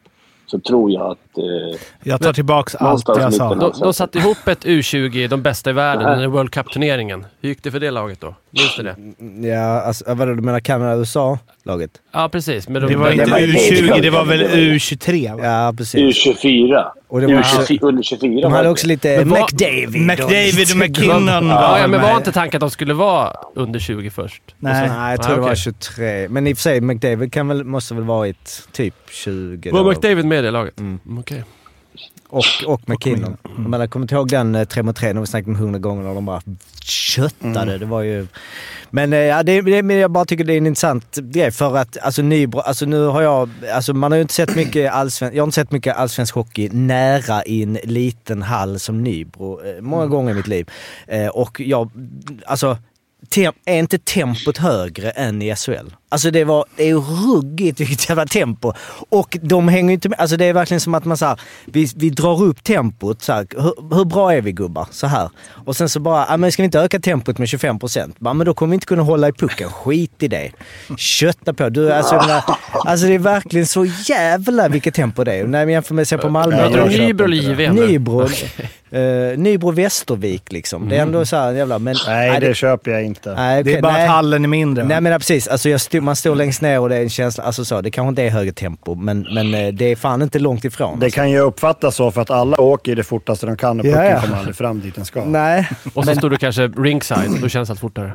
så tror jag att eh, Jag tar tillbaka allt jag sa. De, de satte ihop ett U20, de bästa i världen, under World Cup-turneringen. Hur gick det för det laget då? Minns du det? Ja, alltså, vadå, du menar Kanada-USA-laget? Ja, precis. Men de, Det var inte Det var U20, det var väl det var- U23 va? Ja, precis. U24. Och det var, U24 under 24 de hade också lite var- McDavid. McDavid och McKinnon Ja, var ja, men var inte tanken att de skulle vara under 20 först? Nej. Nej, jag tror Ah, det var okej. 23. Men i och för sig, McDavid kan väl, måste väl varit typ 20. Var. McDavid med i det laget? Mm. Mm, Okej. Och, och McKinnon. Jag menar, kommer inte ihåg den eh, 3 mot 3 när vi snackat om 100 gånger och de bara köttade. Mm. Det var ju... Men, eh, ja, det, det, jag bara tycker det är en intressant grej för att alltså, Nybro, alltså nu har jag, alltså man har ju inte sett mycket allsvensk, jag har inte sett mycket allsvensk hockey nära i en liten hall som Nybro eh, många Mm. gånger i mitt liv. Eh, och jag, alltså är inte tempot högre än i SHL? Alltså det, var, det är ruggigt vilket jävla tempo. Och de hänger ju inte med. Alltså det är verkligen som att man så här, vi, vi drar upp tempot. Så här, hur, hur bra är vi gubbar? Så här. Och sen så bara, ja, men ska vi inte öka tempot med 25 procent? Men då kommer vi inte kunna hålla i pucken. Skit i det. Kötta på. Du, alltså, menar, alltså det är verkligen så jävla vilket tempo det är. När vi jämför med sig på Malmö. Nybro eller. JVM? Nybro. Eh, Nybro Västervik liksom. Det är ändå så här jävla... Men, Nej, det köper jag inte. nej, Det okej, är bara nej. att hallen är mindre. Nej men ja, precis, alltså jag stod, man står längst ner och det är en känsla, alltså så, det kanske inte är högre tempo men, men eh, det är fan inte långt ifrån. Det kan ju uppfattas så för att alla åker det fortaste de kan och pucken ja. kommer aldrig fram dit den ska. Nej, Och så stod du kanske ringside, då känns allt fortare.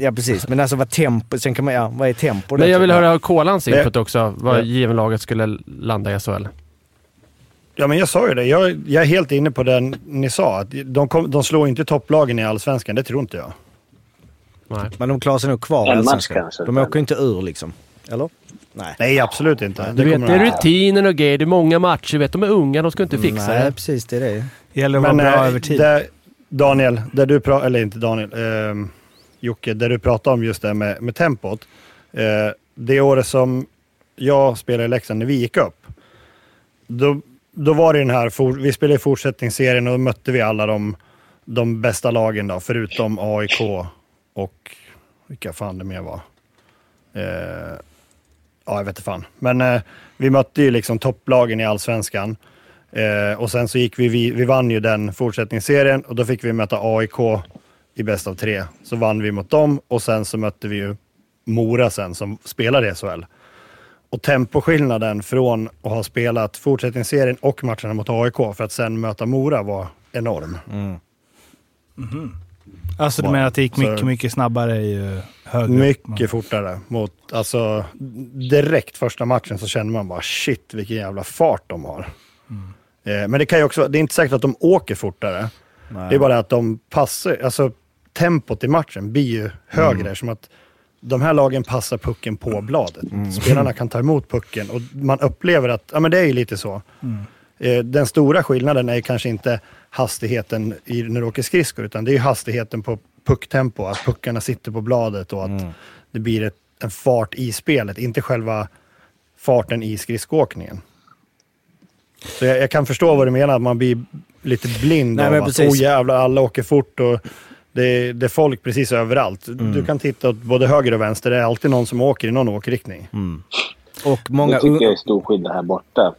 ja precis. Men alltså vad tempo, sen kan man, ja, vad är tempo? Men jag vill höra Kolans Det- input också, vad Ja. given-laget skulle landa i SHL. Ja, men jag sa ju det. Jag, jag är helt inne på den ni sa. Att de, kom, de slår inte topplagen i Allsvenskan, det tror inte jag. Nej. Men de klarar sig nog kvar i Allsvenskan. De åker inte ur liksom. Eller? Nej. Nej, absolut inte. Du vet, det är de- rutinen och grejer, det är många matcher, vet, de är unga, de ska inte fixa Nej, det. precis. Det är det. gäller att vara bra eh, över tid. där, Daniel, där du pratar, eller inte Daniel, eh, Jocke, där du pratade om just det med, med tempot. Eh, det året som jag spelade i Leksand, när vi gick upp, då, då var det den här, vi spelade i fortsättningsserien och då mötte vi alla de, de bästa lagen då, förutom AIK och vilka fan det mer var. Eh, ja, jag vet inte fan. Men eh, vi mötte ju liksom topplagen i allsvenskan. Eh, och sen så gick vi, vi, vi vann ju den fortsättningsserien och då fick vi möta AIK i bäst av tre. Så vann vi mot dem och sen så mötte vi ju Mora sen som spelade i SHL. Och temposkillnaden från att ha spelat fortsättningsserien och matcherna mot AIK för att sen möta Mora var enorm. Alltså du menar att det gick Så- mycket, mycket snabbare ju högre upp Mycket man- fortare. Mot, alltså, direkt första matchen så känner man bara shit vilken jävla fart de har. Eh, men det kan ju också, det är inte säkert att de åker fortare. Det är bara att de passar, alltså tempot i matchen blir ju högre. Som att de här lagen passar pucken på bladet. Spelarna kan ta emot pucken och man upplever att, ja men det är ju lite så. Eh, den stora skillnaden är kanske inte hastigheten i, när du åker skridskor, utan det är hastigheten på pucktempo. Att puckarna sitter på bladet och att det blir ett, en fart i spelet, inte själva farten i skridskoåkningen. Så jag, jag kan förstå vad du menar, att man blir lite blind Nej, av att precis. oh jävlar, alla åker fort och det, det är folk precis överallt. Mm. Du kan titta åt både höger och vänster, det är alltid någon som åker i någon åkriktning. Och många Det tycker jag är stor skillnad här borta.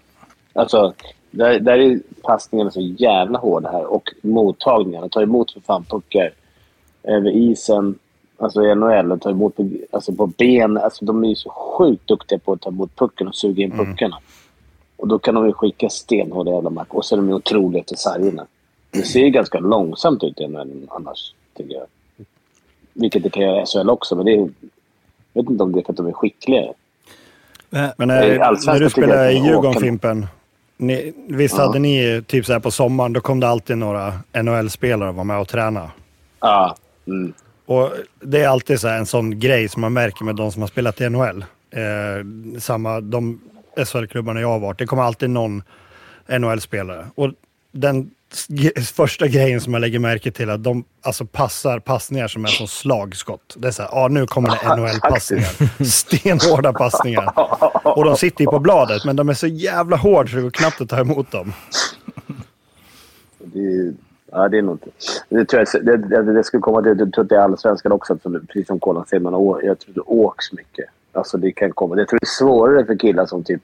Alltså, där, där är passningarna så jävla hårda här. Och mottagningarna. Ta emot för fan puckar över isen. Alltså i NHL. Och ta emot på, alltså på ben. Alltså de är ju så sjukt duktiga på att ta emot pucken och suga in puckarna. Och då kan de ju skicka stenhårda jävla mack. Och så är de ju otroliga till sargerna. Det ser ju ganska långsamt ut i NHL annars, tycker jag. Vilket det kan göra i SHL också, men det är... Jag vet inte om det är för att de är skickligare. Eh, Men allsvenskan när du spelade i Djurgården, Håkan. Fimpen, ni, visst Ja. hade ni typ så här på sommaren, då kom det alltid några NHL-spelare och var med och träna. Ja. Mm. Och det är alltid så här en sån grej som man märker med de som har spelat i NHL. Eh, samma, de SHL-klubbarna jag har varit, det kommer alltid någon NHL-spelare. Och den första grejen som jag lägger märke till är att de alltså passar passningar som är som slagskott. Det är så här, ja nu kommer det NHL-passningar. Stenhårda passningar. Och de sitter ju på bladet, men de är så jävla hårda så det går knappt att ta emot dem. Det, ja, det är nog inte... Det, tror jag, det, det, det skulle komma till... Jag tror att det är allsvenskan också, precis som Kolan säger. Man, å- jag tror det åks mycket. Alltså det kan komma. Jag tror det är svårare för killar som typ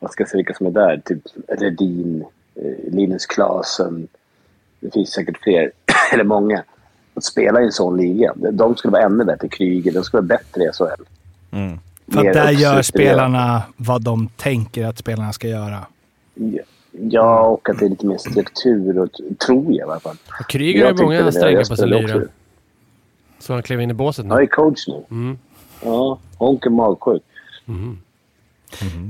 vad ska jag säga vilka som är där? Typ Redin, Linus Klasen. Det finns säkert fler, eller många. Att spela i en sån liga. De skulle vara ännu bättre. Kryger, de skulle vara bättre i SHL. För Mer att där gör spelarna vad de tänker att spelarna ska göra. Ja, och att det är lite mer struktur, och, tror jag i alla fall. Kryger Jag har ju många strängar på sin lyra. Så han klev in i båset Han nu. är coach nu. Mm. Ja, Honk är magsjuk.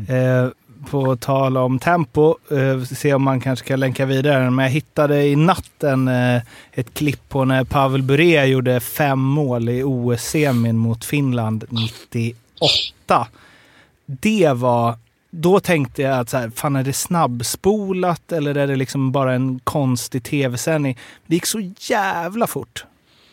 Eh, på tal om tempo, eh, se om man kanske kan länka vidare. Men jag hittade i natten eh, ett klipp på när Pavel Bure gjorde fem mål i OS-semin mot Finland 98. Det var... Då tänkte jag att så här, fan är det snabbspolat eller är det liksom bara en konstig tv-sändning? Det gick så jävla fort.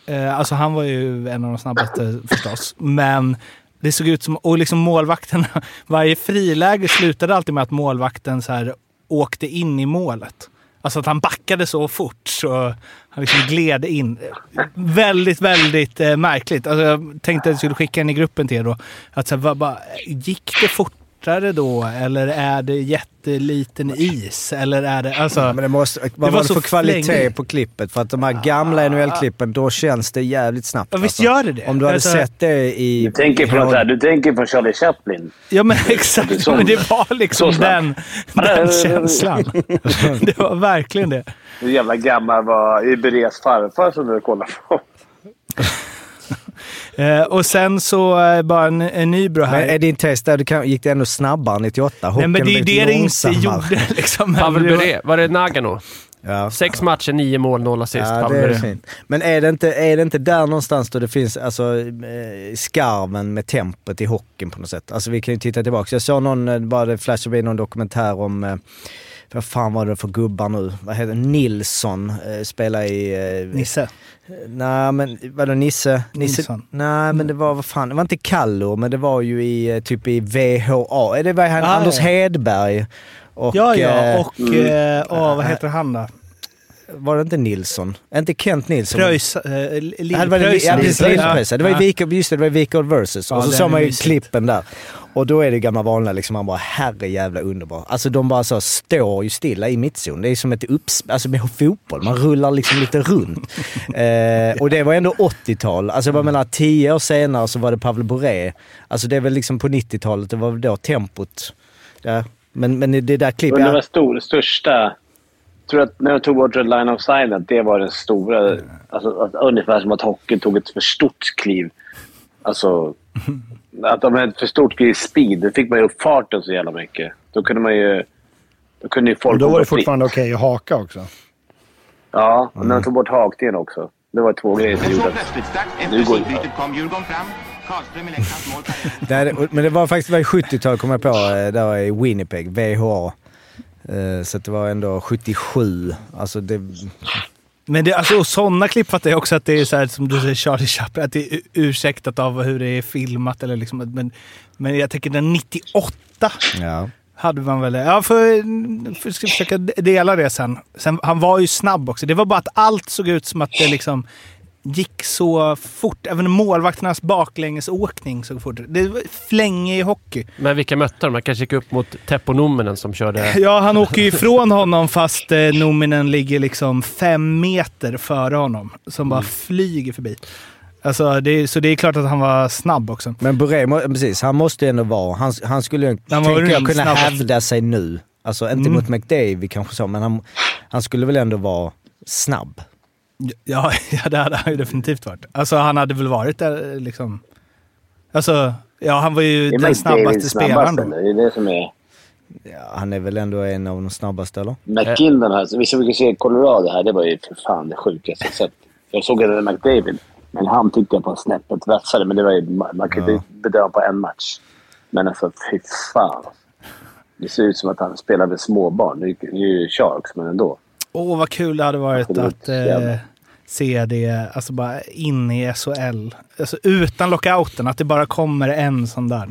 Eh, alltså han var ju en av de snabbaste förstås. Men det såg ut som... Och liksom målvakten, Varje friläge slutade alltid med att målvakten så här åkte in i målet. Alltså att han backade så fort så han liksom gled in. Väldigt, väldigt eh, märkligt. Alltså jag tänkte att jag skulle skicka en i gruppen till er då. Att så här, vad- gick det fort? Fortare då? Eller är det jätteliten is? Eller är det... Alltså, Men det måste, vad var var det för kvalitet flängigt. på klippet? För att de här gamla NHL-klippen, då känns det jävligt snabbt. Ja, visst alltså. gör det det. Om du hade Alltså- sett det i... Du tänker på, något här, du tänker på Charlie Chaplin. Ja men exakt, Så- men det var liksom den, den känslan. Det var verkligen det. Hur jävla gammal var Iberes farfar som du kollar på? Eh, och sen så eh, bara en, en Nybro här. Men är din test där, du kan, gick det ändå snabbare 98? Nej men det är det det inte gjorde. Liksom. Pavel Bure. Var det Nagano? Ja. Sex matcher, nio mål, noll assist. Ja, det är fint. Men är det, inte, är det inte där någonstans då det finns alltså, eh, skarven med tempot i hockeyn på något sätt? Alltså vi kan ju titta tillbaka. Jag såg någon, bara det flashade någon dokumentär om, eh, vad fan var det för gubbar nu? Vad heter? Nilsson eh, spelar i... Eh, Nisse. Nej men vadå Nisse? Nisse? Nilsson. Nej men det var, vad fan, det var inte Kallur men det var ju i eh, typ i VHA. Det var han, Ah, Anders ja. Hedberg. Och, Ja, ja. eh, Och eh, åh, vad heter han då? Var det inte Nilsson? Inte Kent Nilsson? Det var det, Lillpröjs. ja, precis. Det var ju. Vika, just det, det var ju Vika versus. Ja, och så såg man ju mysigt. klippen där. Och då är det gamla vanliga liksom, man bara herre jävla underbar. Alltså de bara så står ju stilla i mittzon. Det är som ett upps... Alltså med fotboll, man rullar liksom lite runt. eh, och det var ändå 80-tal. Alltså jag menar, tio år senare så var det Pavel Bure. Alltså det är väl liksom på 90-talet, det var väl då tempot. Ja. Men, men det där klippet... Det var stor, största... Jag tror att när de tog bort Red Line of Sign, att det var den stora... Alltså, att, ungefär som att hockeyn tog ett för stort kliv. Alltså... Att de hade ett för stort kliv i speed. Då fick man ju upp farten så jävla mycket. Då kunde man ju... Då kunde ju folk Och då var det fortfarande okej att haka också. Ja, och när de tog bort hakningen också. Det var två grejer som gjorde att... Nu går det- men det var faktiskt var i 70-tal kom jag på, eh, där i Winnipeg, VHA. Eh, Så det var ändå 77. Alltså det... Men det, alltså, sådana klipp fattar jag också att det är så här, som du säger Charlie Chaplin, att det är ursäktat av hur det är filmat. Eller liksom, men, men jag tänker den 98 Ja. hade man väl... Ja, för, för ska försöka dela det sen. sen. Han var ju snabb också. Det var bara att allt såg ut som att det liksom gick så fort. Även målvakternas baklängesåkning såg fort. Det var flänge i hockey. Men vilka mötte de? Man kanske gick upp mot Teppo Numminen som körde... Ja, han åker ju ifrån honom fast eh, Nominen ligger liksom fem meter före honom. Som bara flyger förbi. Alltså, det, så det är klart att han var snabb också. Men Bure, må- precis, han måste ju ändå vara... Han, han skulle ju, Han jag, kunna snabbaste. hävda sig nu. Alltså inte Mm. mot McDavid kanske så, men han, han skulle väl ändå vara snabb. Ja, ja, det hade han ju definitivt varit. Alltså han hade väl varit där liksom... Alltså, ja han var ju den snabbaste spelaren då. Det är det som är... Ja, han är väl ändå en av de snabbaste, eller? McKinnon här. Vi fick se Colorado här. Det var ju för fan det sjukaste jag sett. Jag såg även McDavid. Men han tyckte jag på snäppet vassare. Men det var ju, man kan ju Ja. bedöma på en match. Men alltså, fy fan. Det ser ut som att han spelar med småbarn. Det är ju Sharks, men ändå. Åh, vad kul det hade varit att eh, se det alltså bara in i SHL. Alltså utan lockouten, att det bara kommer en sån där.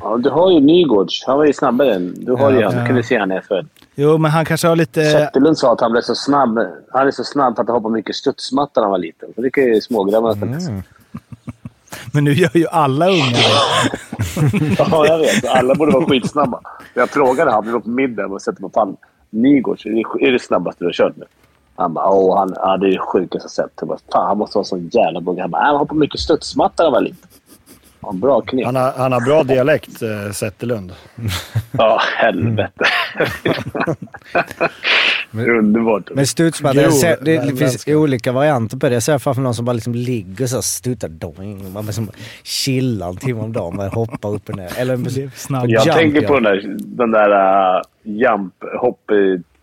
Ja, du har ju Nygårds. Han var ju snabbare än... Du har ju Ja, han. Du ja. kunde se han i SHL. Jo, men han kanske har lite... Zetterlund sa att han blev så snabb. Han är så snabb för att han hoppade mycket studsmatta när han var liten. Så det kan ju smågrabbarna mm. Men nu gör ju alla unga det. Ja, jag vet. Alla borde vara skitsnabba. Jag frågade han, vi var på middag och sa vad fan, Nygårds, är det, är det snabbaste du har kört nu? Han bara, åh, han, ja, det är det sjukaste jag sett. Jag bara, fan, han måste vara sån jävla bugg. Han bara, han hoppade mycket studsmatta när han var liten. Ja, bra knep. Han har, han har bra dialekt, eh, Zetterlund. Ja, helvete. Underbart. Men studsmatta, Jo, jag ser- det, men- det finns olika varianter på det. Jag ser framför någon som bara liksom ligger så här, stuttar, doing, man bara som chillar en timme om dagen, bara hoppar upp och ner. Eller Det är snabb. Jag jump, tänker på den där, den där uh, jump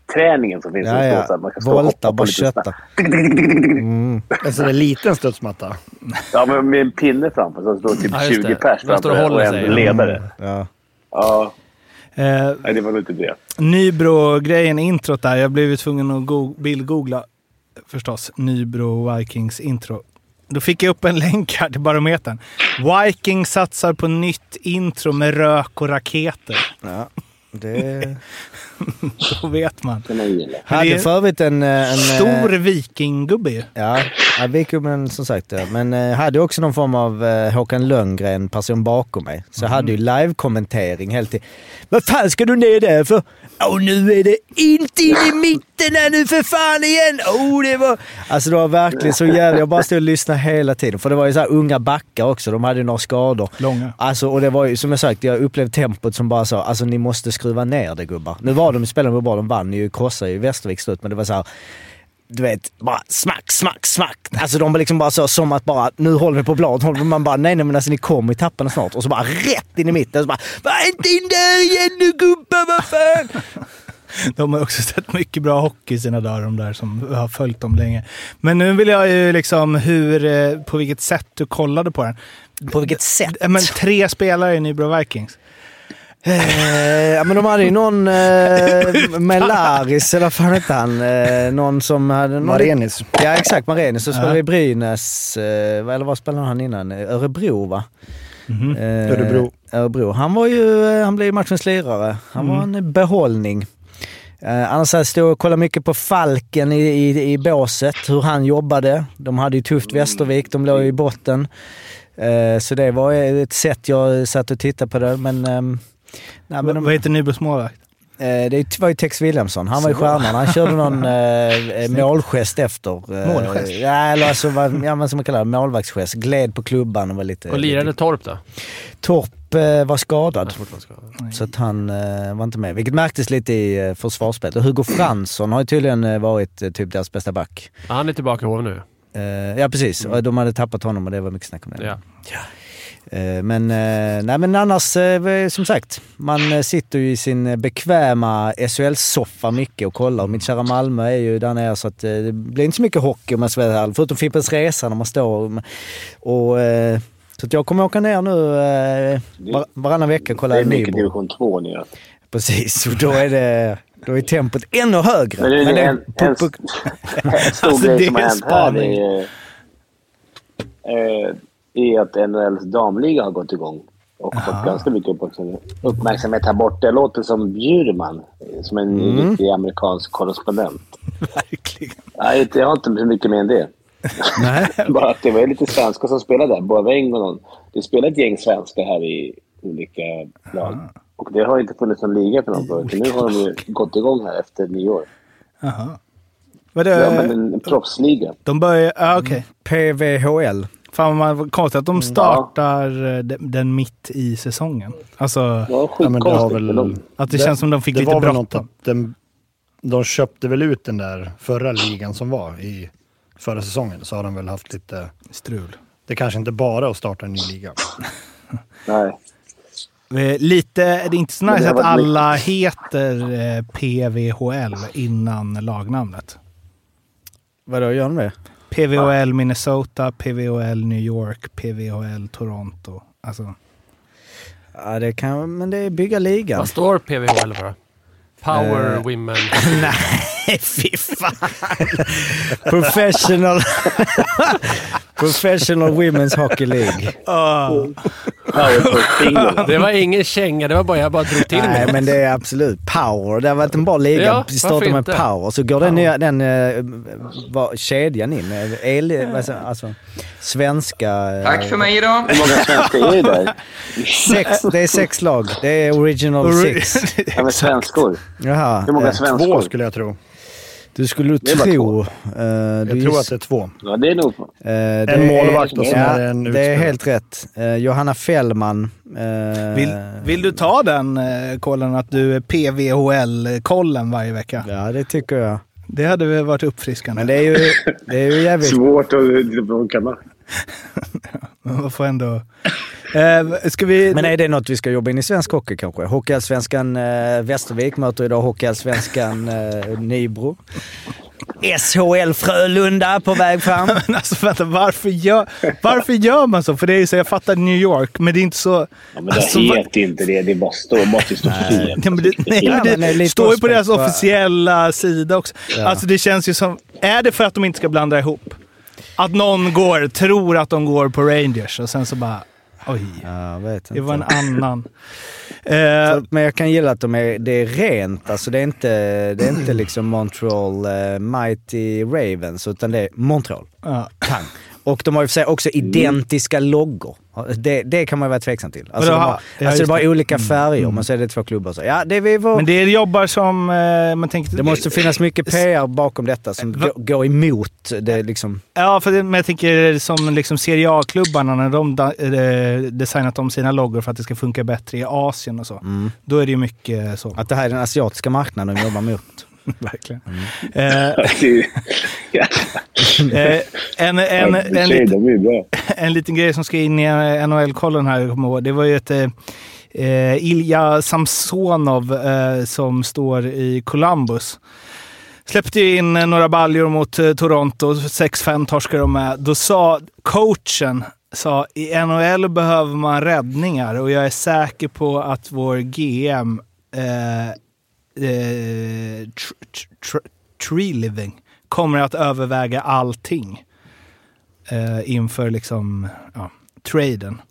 hopp-träningen som finns. Ja, ja. så här, man kan stå Volta, snabbt. Mm. Alltså det är en liten studsmatta. Ja, men med en pinne framför så står typ Ja, just 20 det. pers framför och håller en ledare. Ja. Ja, Eh, nej, det var nog inte det. Nybro-grejen, introt där. Jag blev ju tvungen att go- bildgoogla förstås. Nybro Vikings intro. Då fick jag upp en länk här till Barometern. Viking satsar på nytt intro med rök och raketer. ja. Det... Då vet man. Hade för övrigt en... eh, en Stor eh, vikinggubbe ju. Ja, ja Vikingubben som sagt. Ja. Men eh, hade också någon form av eh, Håkan Lönngren person bakom mig. Så jag hade ju live-kommentering helt i. Vad fan ska du ner där för? Åh nu är det inte in i mitten här nu för fan igen! Oh, det var... Alltså det var verkligen så jävla... Jag bara stod och lyssnade hela tiden. För det var ju så här unga backar också. De hade ju några skador. Långa. Alltså, och det var ju som jag sagt, jag upplevde tempot som bara så, alltså ni måste skruva ner det gubbar. Nu var de, spelade de bra, de vann ju, krossade ju Västervik slut, men det var så här, du vet, bara smack, smack, smack. Alltså de var liksom bara så som att bara, nu håller vi på bladet. Man bara, nej nej men alltså ni kommer ju tappa den snart. Och så bara rätt in i mitten. Och så bara, var inte in där igen nu gubbar, vad fan! De har också sett mycket bra hockey i sina dagar, de där som har följt dem länge. Men nu vill jag ju liksom hur, eh, på vilket sätt du kollade på den. På vilket sätt? Men tre spelare i Nybro Vikings. Eh, men de hade ju någon eh, Melaris, eller vad fan hette han? Eh, någon som hade... Någon Marenis. Ja exakt, Marenis. Så spelade i Brynäs, eh, eller vad spelade han innan? Eh, Örebro va? Mhm. Eh, Örebro. Örebro. Han var ju, eh, han blev ju matchens lirare. Han var en behållning. Eh, annars jag stått och kollat mycket på Falken i, i, i båset, hur han jobbade. De hade ju tufft Västervik, de låg ju i botten. Eh, så det var ett sätt jag satt och tittade på det, men... ehm, nej, men de, Vad heter Nybros målvakt? Eh, Det var ju Tex Williamson. Han var ju stjärnan. Han körde någon eh, målgest efter. Eh, Målgest? Ja, eller alltså vad ja, men som man kallar det, målvaktsgest. Gled på klubban och var lite... Och lirade Torp då? Torp eh, var skadad. Så att han eh, var inte med. Vilket märktes lite i eh, försvarsspelet. Och Hugo Fransson har ju tydligen eh, varit eh, typ deras bästa back. Ja, Han är tillbaka i HV nu. Eh, ja precis, och de hade tappat honom och det var mycket snack om det. Ja. Eh, Men, eh, nej, men annars, eh, som sagt, man eh, sitter ju i sin eh, bekväma SHL-soffa mycket och kollar. Och mitt kära Malmö är ju där nere så att eh, det blir inte så mycket hockey om man ärlig. Förutom Fimpens Resa när man står och... eh, så att jag kommer åka ner nu eh, var, varannan vecka och kolla Det är mycket division 2 nu. ja. Precis, och då är det... Då är tempot ännu högre. Men det är Men det en, en, en stor Alltså, grej som har hänt här är, eh, är att NHLs damliga har gått igång och fått ganska mycket uppmärksamhet, här borta. Jag låter som Bjurman, som en Mm. riktig amerikansk korrespondent. Verkligen. Nej, jag har inte mycket mer än det. Bara att det var lite svenskar som spelade där. Boiveng och någon. Det spelar ett gäng svenskar här i olika lag. Och det har inte funnits någon liga för dem förut. Nu har de ju gått igång här efter nyår. Jaha. Vadå? Ja, men en, proffsliga. De börjar... Ja, okej. PVHL. Fan vad man- konstigt att de startar eh, den, mitt i säsongen. Alltså, Ja, Ja, men det har väl... de- att det, känns som de fick det lite var väl något bråttom. att den, de köpte väl ut den där förra ligan som var i förra säsongen. Så har de väl haft lite... Strul. Det kanske inte bara är att starta en ny liga. Nej. Eh, Lite, det är inte så det nice att alla heter eh, PVHL innan lagnamnet. Vadå, gör de det? PVHL Minnesota, PVHL New York, PVHL Toronto. Alltså, Ja, det kan, men det är bygga ligan. Vad står PVHL för? Power Eh, Women... Nej, fy fan. Professional... Professional Women's Hockey League. Powerpuff-bingo. Det var ingen känga, det var bara jag bara drog till Nej, men det är absolut power. Det har varit en bra liga. Ja, startar med inte? power, så går den, nya, den eh, var, kedjan in. El, alltså, alltså, svenska... eh, Tack för mig idag. Hur många svenskar är det där? Sex, det är sex lag. Det är original six. Ja, men svenskor. Jaha. Hur många eh, Två svenskor? skulle jag tro. Du skulle tro... två. eh, Jag du tror att det är två. Ja, det är nog... det En målvakt och sen ja, är det en Det är utspelare. helt rätt. Eh, Johanna Fällman. Vill, vill du ta den kollen att du är PVHL-kollen varje vecka? Ja, det tycker jag. Det hade väl varit uppfriskande. Men det är ju, det är ju jävligt... Svårt att man får ändå... Eh, ska vi... Men är det något vi ska jobba in i svensk hockey kanske? Hockeyallsvenskan eh, Västervik möter idag Hockeyallsvenskan eh, Nybro. SHL Frölunda på väg fram. Men alltså vänta, varför gör, varför gör man så? För det är ju så, jag fattar New York, men det är inte så... Ja, men det Alltså, heter inte det. Det är bara stå, måste stå fel. Nej, men det, nej, Ja, men det det står ju på deras officiella sida också. Alltså det känns ju som... Är det för att de inte ska blanda ihop? Att någon går, tror att de går på Rangers och sen så bara... Oj, Ja, jag vet inte. det var en annan. Så- Men jag kan gilla att de är, det är rent. Alltså det är inte, det är inte liksom Montreal eh, Mighty Ravens, utan det är Montreal. ja. Pang. Och de har ju för sig också identiska loggor. Det, det kan man ju vara tveksam till. Alltså, då de har- ja, alltså det är bara det. olika färger, men så är det två klubbar. Så, ja, det, vi var, Men det är jobbar som... Eh, man tänker, det måste finnas mycket PR bakom detta som Va- går, emot det liksom. Ja, för det, men jag tänker som liksom Serie A-klubbarna när de da, eh, designat om sina loggor för att det ska funka bättre i Asien och så. Då är det ju mycket så. Att det här är den asiatiska marknaden de jobbar mot. Verkligen. Mm. Eh, eh, en, en, en, bra. en liten grej som ska in i NHL-kollen här, det var ju ett eh, eh, Ilja Samsonov eh, som står i Columbus. Släppte in eh, några baljor mot eh, Toronto, 6-5 torskade de med. Då sa coachen, sa i NHL behöver man räddningar och jag är säker på att vår GM eh, eh, tr, tr, tr, Tree Living kommer att överväga allting eh, inför liksom, ja, traden.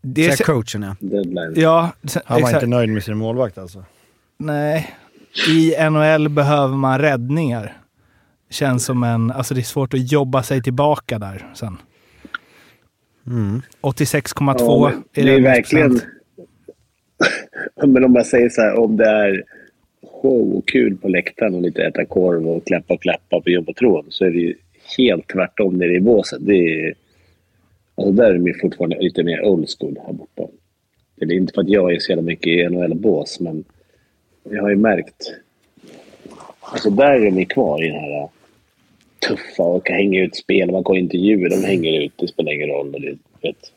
Det är, coachen ja. Deadline. ja, Han var inte nöjd med sin målvakt alltså. Nej. I NHL behöver man räddningar. Känns som en... Alltså det är svårt att jobba sig tillbaka där sen. Mm. 86,2 Ja, men det är verkligen... räddningsprocent. Men om man säger så här, om det är show och kul på läktaren och lite äta korv och klappa och klappa på jumbotron så är det ju helt tvärtom nere i båset. Det är, alltså där är de ju fortfarande lite mer old school här borta. Det är inte för att jag är så jävla mycket i NHL-bås, men jag har ju märkt... Alltså där är de ju kvar i den här äh, tuffa och kan hänga ut spel. Man går intervjuer, de hänger ut. Det spelar ingen roll. Och det, vet,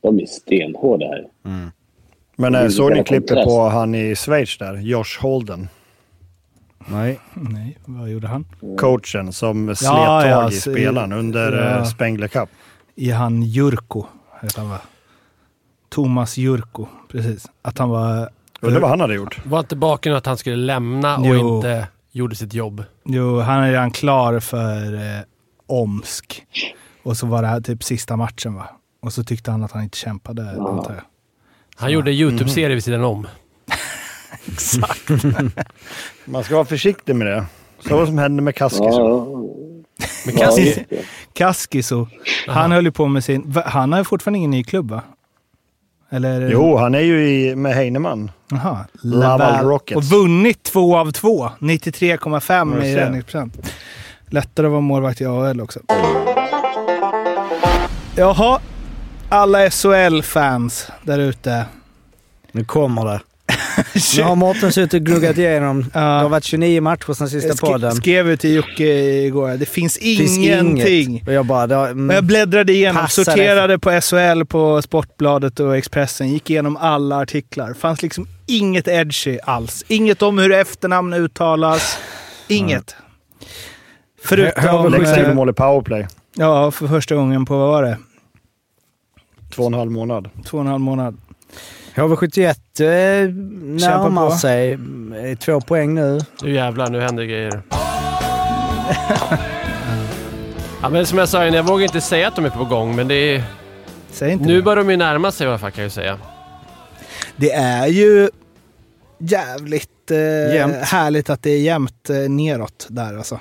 de är stenhårda här. Mm. Men eh, en såg ni klippet på han i Schweiz där? Josh Holden. Nej. Nej, vad gjorde han? Coachen som slet Ja, tag ja, i spelaren under ja. ja. Spengler Cup. I han Jurko, heter han va? Thomas Jurko, precis. Att han var... Undrar vad han hade gjort. Var inte bakgrunden att han skulle lämna och Jo. inte gjorde sitt jobb? Jo, han är redan klar för eh, Omsk. Och så var det här typ sista matchen va? Och så tyckte han att han inte kämpade, antar jag. Han gjorde en YouTube-serie vid sidan om. Man ska vara försiktig med det. Så vad som hände med Kaskis. Ja, Men ja, Kaski, just det. Kaskiso, han höll ju på med sin... Han har ju fortfarande ingen ny klubb va? Eller? Jo, han är ju i, med Heinemann. Jaha. Laval Rockets. Och vunnit två av två. 93,5 Ja, i räddningsprocent. Lättare att vara målvakt i AHL också. Jaha. Alla SHL-fans där ute. Nu kommer det. Nu har Mårten suttit och gluggat igenom. Ja. Det har varit 29 matcher sedan sista Jag sk- podden. skrev ju till Jocke igår. Det finns Finns ingenting. inget. Och jag bara... Det har, mm, Och jag bläddrade igenom, sorterade på SHL på Sportbladet och Expressen, gick igenom alla artiklar. fanns liksom inget edgy alls. Inget om hur efternamn uttalas. Inget. Förutom... Läggs till eh, mål i powerplay. Ja, för första gången på, vad var det? Två och en halv månad. Två och en halv månad. HV71 eh, närmar sig. Eh, Två poäng nu. nu jävlar, nu händer grejer. ja, men som jag sa innan, jag vågar inte säga att de är på gång, men det är... Säg inte Nu det. börjar de ju närma sig i alla fall kan jag ju säga. Det är ju jävligt eh, härligt att det är jämnt eh, neråt där alltså.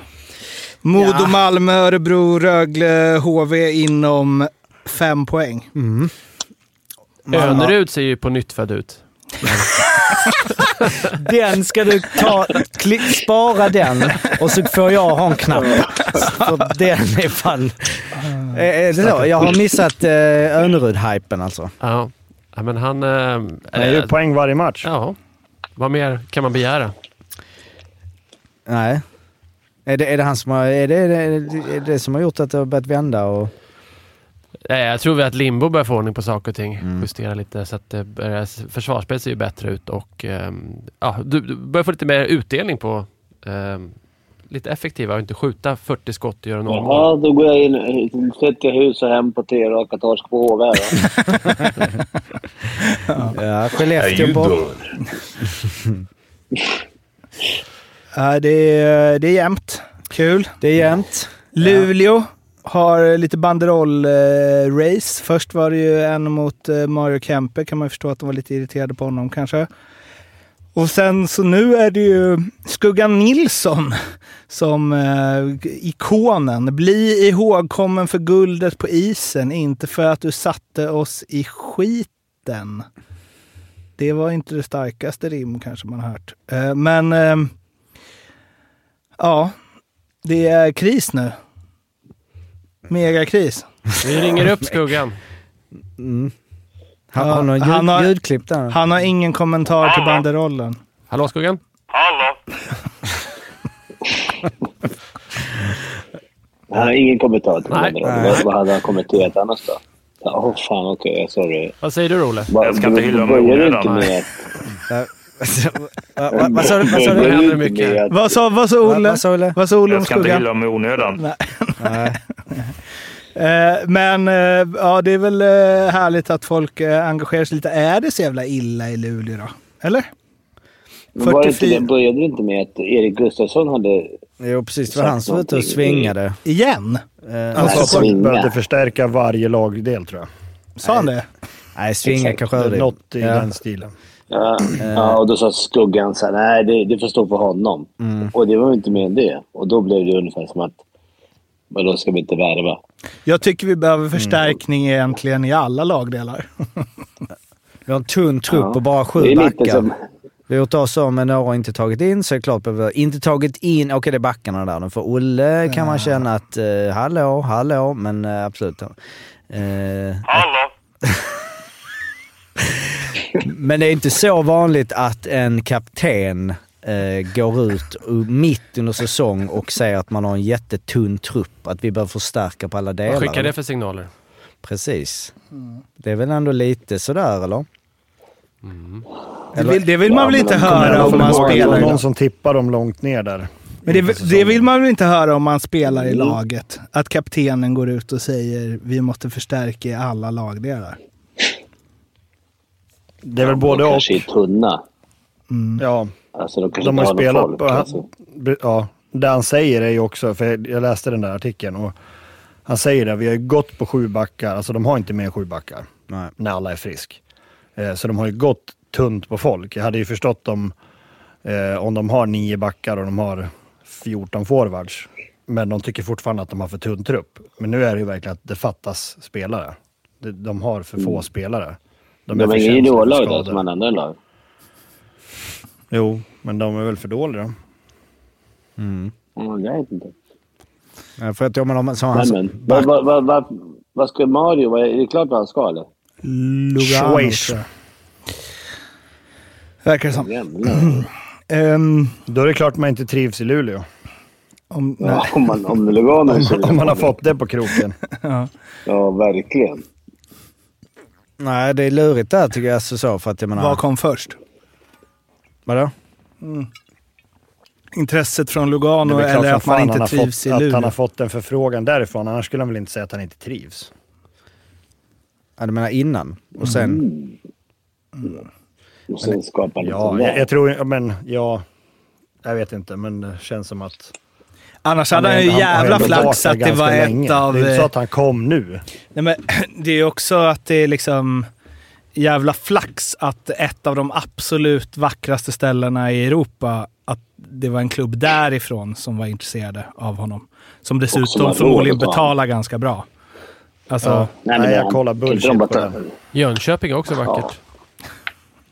Modo, Malmö, Örebro, Rögle, HV inom fem poäng. Mm. Önerud ser ju på nytt född ut. Den ska du ta, kli, spara den och så får jag ha en knapp. För den är fan... Är är det så? Jag har missat eh, Önerud-hypen alltså. Ja, men han... Eh, Det är ju poäng varje match. Ja, vad mer kan man begära? Nej. Är det, är det han som har, är det, är det, är det som har gjort att det har börjat vända? Och, Eh, Jag tror att Limbo börjar få ordning på saker och ting. Mm. Justera lite så att det börjar, försvarsspelet ser ju bättre ut och ehm, ja, du, du börjar få lite mer utdelning på ehm, lite effektiva och inte skjuta 40 skott och göra noll mål. Jaha, då går jag in, sätter jag hus och hem på tre raka torsk på HV ja, Skellefteå. Ja, det, är, det är jämnt. Kul. Det är jämnt. Luleå har lite banderoll-race. Först var det ju en mot eh, Mario Kempe. Kan man förstå att de var lite irriterade på honom kanske. Och sen så nu är det ju Skuggan Nilsson som eh, ikonen. Bli ihågkommen för guldet på isen, inte för att du satte oss i skiten. Det var inte det starkaste rim kanske man har hört. Eh, men eh, ja, det är kris nu. Megakris. Vi ringer upp Skuggan. Mm. Han Ja, har någon han ljud, har- ljudklipp där. Han har ingen kommentar till banderollen. Hallå Skuggan? Han har ingen kommentar till det. Vad, hade han kommenterat annars då? Ja, oh, fan okej, sorry. Vad säger du Rolle? Jag ska inte hylla mig Börjar du onödan, Vad sa du? Vad sa du? Vad sa, Olle? Vad sa Olle? Vad sa Olle om Jag ska inte skuggan? hylla mig i onödan. Eh, men eh, ja, det är väl eh, härligt att folk engagerar sig lite. Är det så jävla illa i Luleå då? Eller? Men var det inte, 44. det började det inte med att Erik Gustafsson hade... Jo, precis. Det var han som var ute och svingade. Igen? Eh, Alltså, Nej, Folk svinga. behövde förstärka varje lagdel tror jag. Sa han det? Nej, svinga kanske överdrivet. något i Ja. den stilen. Ja, ja, och då sa Skuggan så här, nej det, det får stå för honom. Och det var ju inte mer än det. Och då blev det ungefär som att, men då ska vi inte värva. Jag tycker vi behöver förstärkning egentligen i alla lagdelar. Vi har en tunn trupp Ja. och bara sju backar. som... Vi har gjort oss av med några och inte tagit in, så är det klart att vi har inte tagit in... Okej, det är backarna där. För Olle kan man känna att, eh, hallå, hallå, men eh, absolut. Eh, Hallå! men det är inte så vanligt att en kapten eh, går ut mitt under säsong och säger att man har en jättetunn trupp, att vi behöver förstärka på alla delar. Vad skickar det för signaler? Precis. Det är väl ändå lite sådär, eller? Det vill, det vill man väl inte höra om man spelar någon som tippar dem långt ner där. Men det, det vill man väl inte höra om man spelar i Mm. laget? Att kaptenen går ut och säger vi måste förstärka i alla lagdelar. Det är väl de både och. kanske är tunna. Ja, Alltså de kanske de har spelat folk. på... Alltså. Ja, det han säger är ju också, för jag läste den där artikeln och han säger det, vi har ju gått på sju backar, alltså de har inte mer än sju backar Nej. när alla är frisk. Eh, så de har ju gått tunt på folk. Jag hade ju förstått om, eh, om de har nio backar och de har 14 forwards. Men de tycker fortfarande att de har för tunn trupp. Men nu är det ju verkligen att det fattas spelare. De, de har för få spelare. De, är för ingen känsliga för juniorlag då, som alla andra lag. Jo, men de är väl för dåliga. Mm, jag vet inte. Ja, För att, ja, men om, som han, Nej, men, vad, vad, vad, vad, vad ska Mario... Vad, är det klart vad han ska eller? Lugano. Verkar det som. Ehm, Då är det klart man inte trivs i Luleå. om, nej. Ja, om man, om Lugano så... Om man har fått det på kroken. Ja, verkligen. Nej, det är lurigt där tycker jag. Så, så, för att jag menar... Vad kom först? Vadå? Intresset från Det Lugano är eller att man inte han har trivs fått, i Att han Luleå? har fått en förfrågan därifrån. Annars skulle han väl inte säga att han inte trivs. Ja, du menar innan? Och sen... Och sen han Ja, lite jag, jag tror... ja, Men ja... Jag vet inte, men det känns som att... Annars hade han är- ju jävla flax att det var länge. ett av... Det är inte så att han kom nu. Nej, men det är ju också att det är liksom jävla flax att ett av de absolut vackraste ställena i Europa, att det var en klubb därifrån som var intresserade av honom. Som dessutom förmodligen betalar ganska bra. Alltså, Ja. Nej, Nej, men jag kollar bullshit på den. Jönköping är också vackert.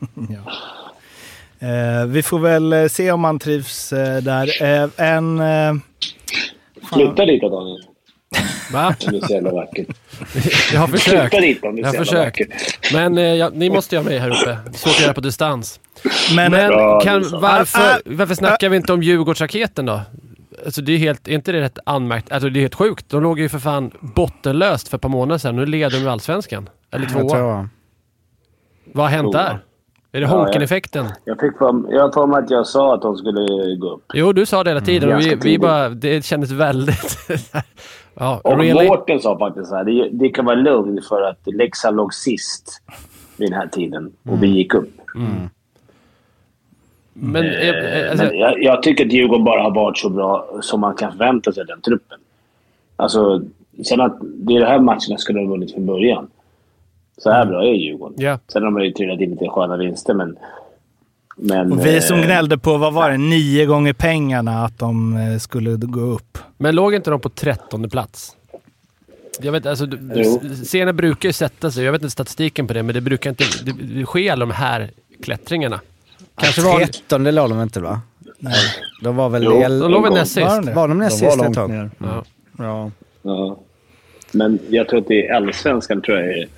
eh, vi får väl eh, se om han trivs eh, där. Eh, en... Eh, Flytta dit då, Daniel. Va? Om det är så jävla vackert. Jag har försökt. Dit om det är Jag har försökt. vackert. Men eh, ja, ni måste göra mig här uppe. Svårt att göra på distans. men, Men är kan, varför, Ah, ah, varför snackar vi inte om Djurgårdsraketen då? Alltså det är helt, är inte det rätt anmärkt? Alltså det är helt sjukt. De låg ju för fan bottenlöst för ett par månader sedan. Nu leder de ju Allsvenskan. Eller Jag tvåa. Vad har hänt där? Är det Ja, Honken-effekten? Jag jag har för mig att jag sa att de skulle gå upp. Jo, du sa det hela tiden Ganska vi, vi bara... Det kändes väldigt... ja, Och really? Mårten sa faktiskt så här, det, det kan vara lugnt för att Leksand låg sist vid den här tiden och vi gick upp. Men, eh, eh, alltså, Men jag, jag tycker att Djurgården bara har varit så bra som man kan förvänta sig den truppen. Alltså, sen att det är de här matcherna skulle de ha vunnit från början. Så här bra är Djurgården. Ja. Sen har de ju trillat in lite sköna vinster, men... men och vi som eh, gnällde på, vad var det, nio gånger pengarna att de eh, skulle gå upp. Men låg inte de på trettonde plats? Jag vet, alltså, scener brukar ju sätta sig. Jag vet inte statistiken på det, men det brukar inte... Det, det sker de här klättringarna. Kanske var... 13 det låg de inte va? Nej. De var väl... Jo, el- De låg väl näst sist? det? var de näst sist ett tag? ner. Ja. Ja. Ja. Men jag tror att det är allsvenskan tror jag är...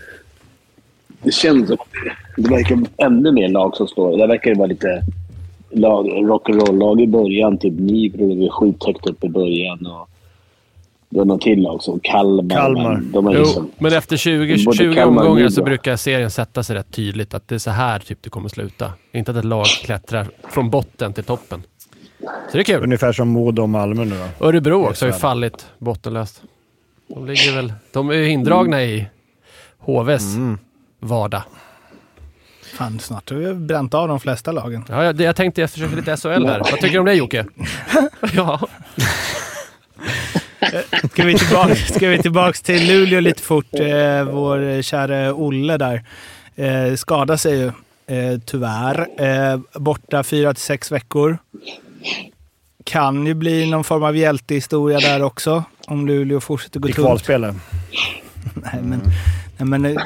Det känns som att det, det verkar ännu mer lag som slår. Där verkar det vara lite lag, rock'n'roll-lag i början. Typ Nybro låg sjukt högt upp i början. Och det var någon till lag som Kalmar. Kalmar. Men de har Jo, liksom, men efter 20, Både 20 Kalmar och omgångar så brukar serien sätta sig rätt tydligt. Att det är så här typ det kommer sluta. Inte att ett lag klättrar från botten till toppen. Så det är kul. Ungefär som Modo och Malmö nu då. Örebro också har ju är fallit bottenlöst. De ligger väl... De är ju indragna i HVs vardag. Fan, snart har vi bränt av de flesta lagen. Ja, jag, jag tänkte jag försöker lite SHL här. Vad tycker du om det Jocke? ja. Ska vi tillbaka, ska vi tillbaks till Luleå lite fort? Eh, vår kära Olle där eh, skadade sig ju eh, tyvärr. Eh, borta fyra till sex veckor. Kan ju bli någon form av hjältehistoria där också. Om Luleå fortsätter gå I tungt. kvalspelet. Nej, men, nej, men eh,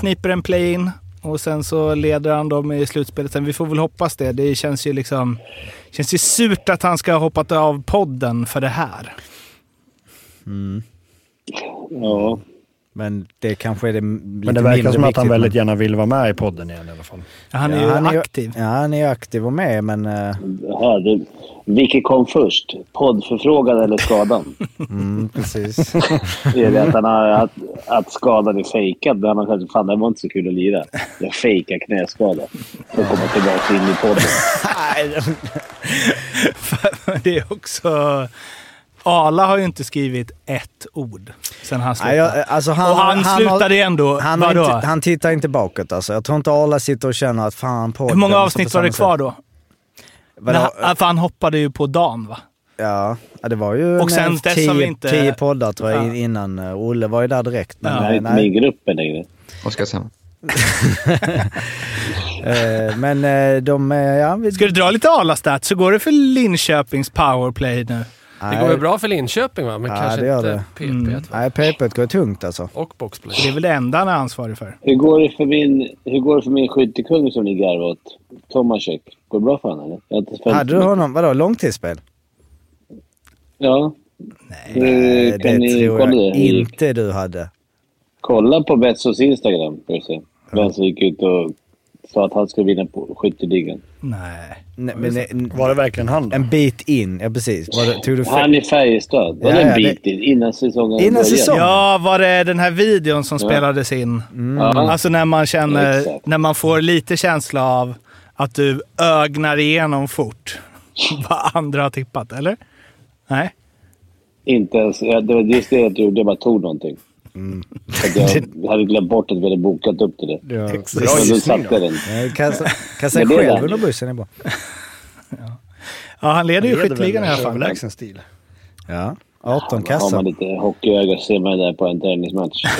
kniper en play-in och sen så leder han dem i slutspelet. Sen vi får väl hoppas det. Det känns ju liksom... känns ju surt att han ska ha hoppat av podden för det här. ja. Men det kanske är det lite Men det verkar som att han väldigt gärna vill vara med i podden igen i alla fall. Han är Ja, ju han är aktiv. Ja, han är aktiv och med, men... Det här, det, vilket kom först? Poddförfrågan eller skadan? mm, precis. Är det att, han har, att, att skadan är fejkad? Men han har kanske, fan det var inte så kul att lira. Jag fejkar knäskada. Att komma tillbaka in i podden. det är också... Arla har ju inte skrivit ett ord sen han slutade. Nej, jag, alltså han, och han, slutade har, ändå... han, vadå? inte, han tittar inte bakåt alltså. Jag tror inte Arla sitter och känner att fan på Hur många avsnitt var det kvar då? Han, för han hoppade ju på dagen va? Ja, det var ju Och en, sen dess har tio, vi inte- tio poddar tror jag Ja. innan. eh, Olle var ju där direkt. Men, Ja. Är eh, inte med i gruppen längre. Oskarshamn. Eh, men de... Ja, vi, Ska du dra lite Arla-stats så går det för Linköpings powerplay nu. Det går väl bra för Linköping va? Men Ja, kanske det gör inte det. PP. Mm. Nej, PP går tungt alltså. Och boxplay. Det är väl det enda han är ansvarig för. Hur går det för min, hur går det för min skyttekung som ni garvar åt? Tomasek. Går det bra för honom eller? Hade du honom, vadå, långtidsspel? Ja. Nej. Hur kan det ni tror kolla jag det? Inte du hade. Kolla på Betsos Instagram. får jag se. Vem som gick ut och sa att han skulle vinna på skytteligan. Nej. Nej, men, eh, Var det verkligen han då? en bit in, ja precis. Var det, tog du fel? Han är Färjestad. Var Ja, det ja, en bit in? Innan säsongen Innan började? säsong. Ja, var det den här videon som Ja. spelades in? Ja. Alltså när man känner, Exakt. när man får lite känsla av att du ögnar igenom fort vad andra har tippat, eller? Nej? Inte ens, det var just det jag gjorde. Jag bara tog någonting. Mm. Jag hade glömt bort att vi hade bokat upp till det. Ja, Bra gissning då. Eh, är själv under bussen är bra. Ja, han leder ju skytteligan i alla fall. Överlägsen stil. Ja, 18 Har man kassar. lite hockeyöga så ser man det där på en träningsmatch.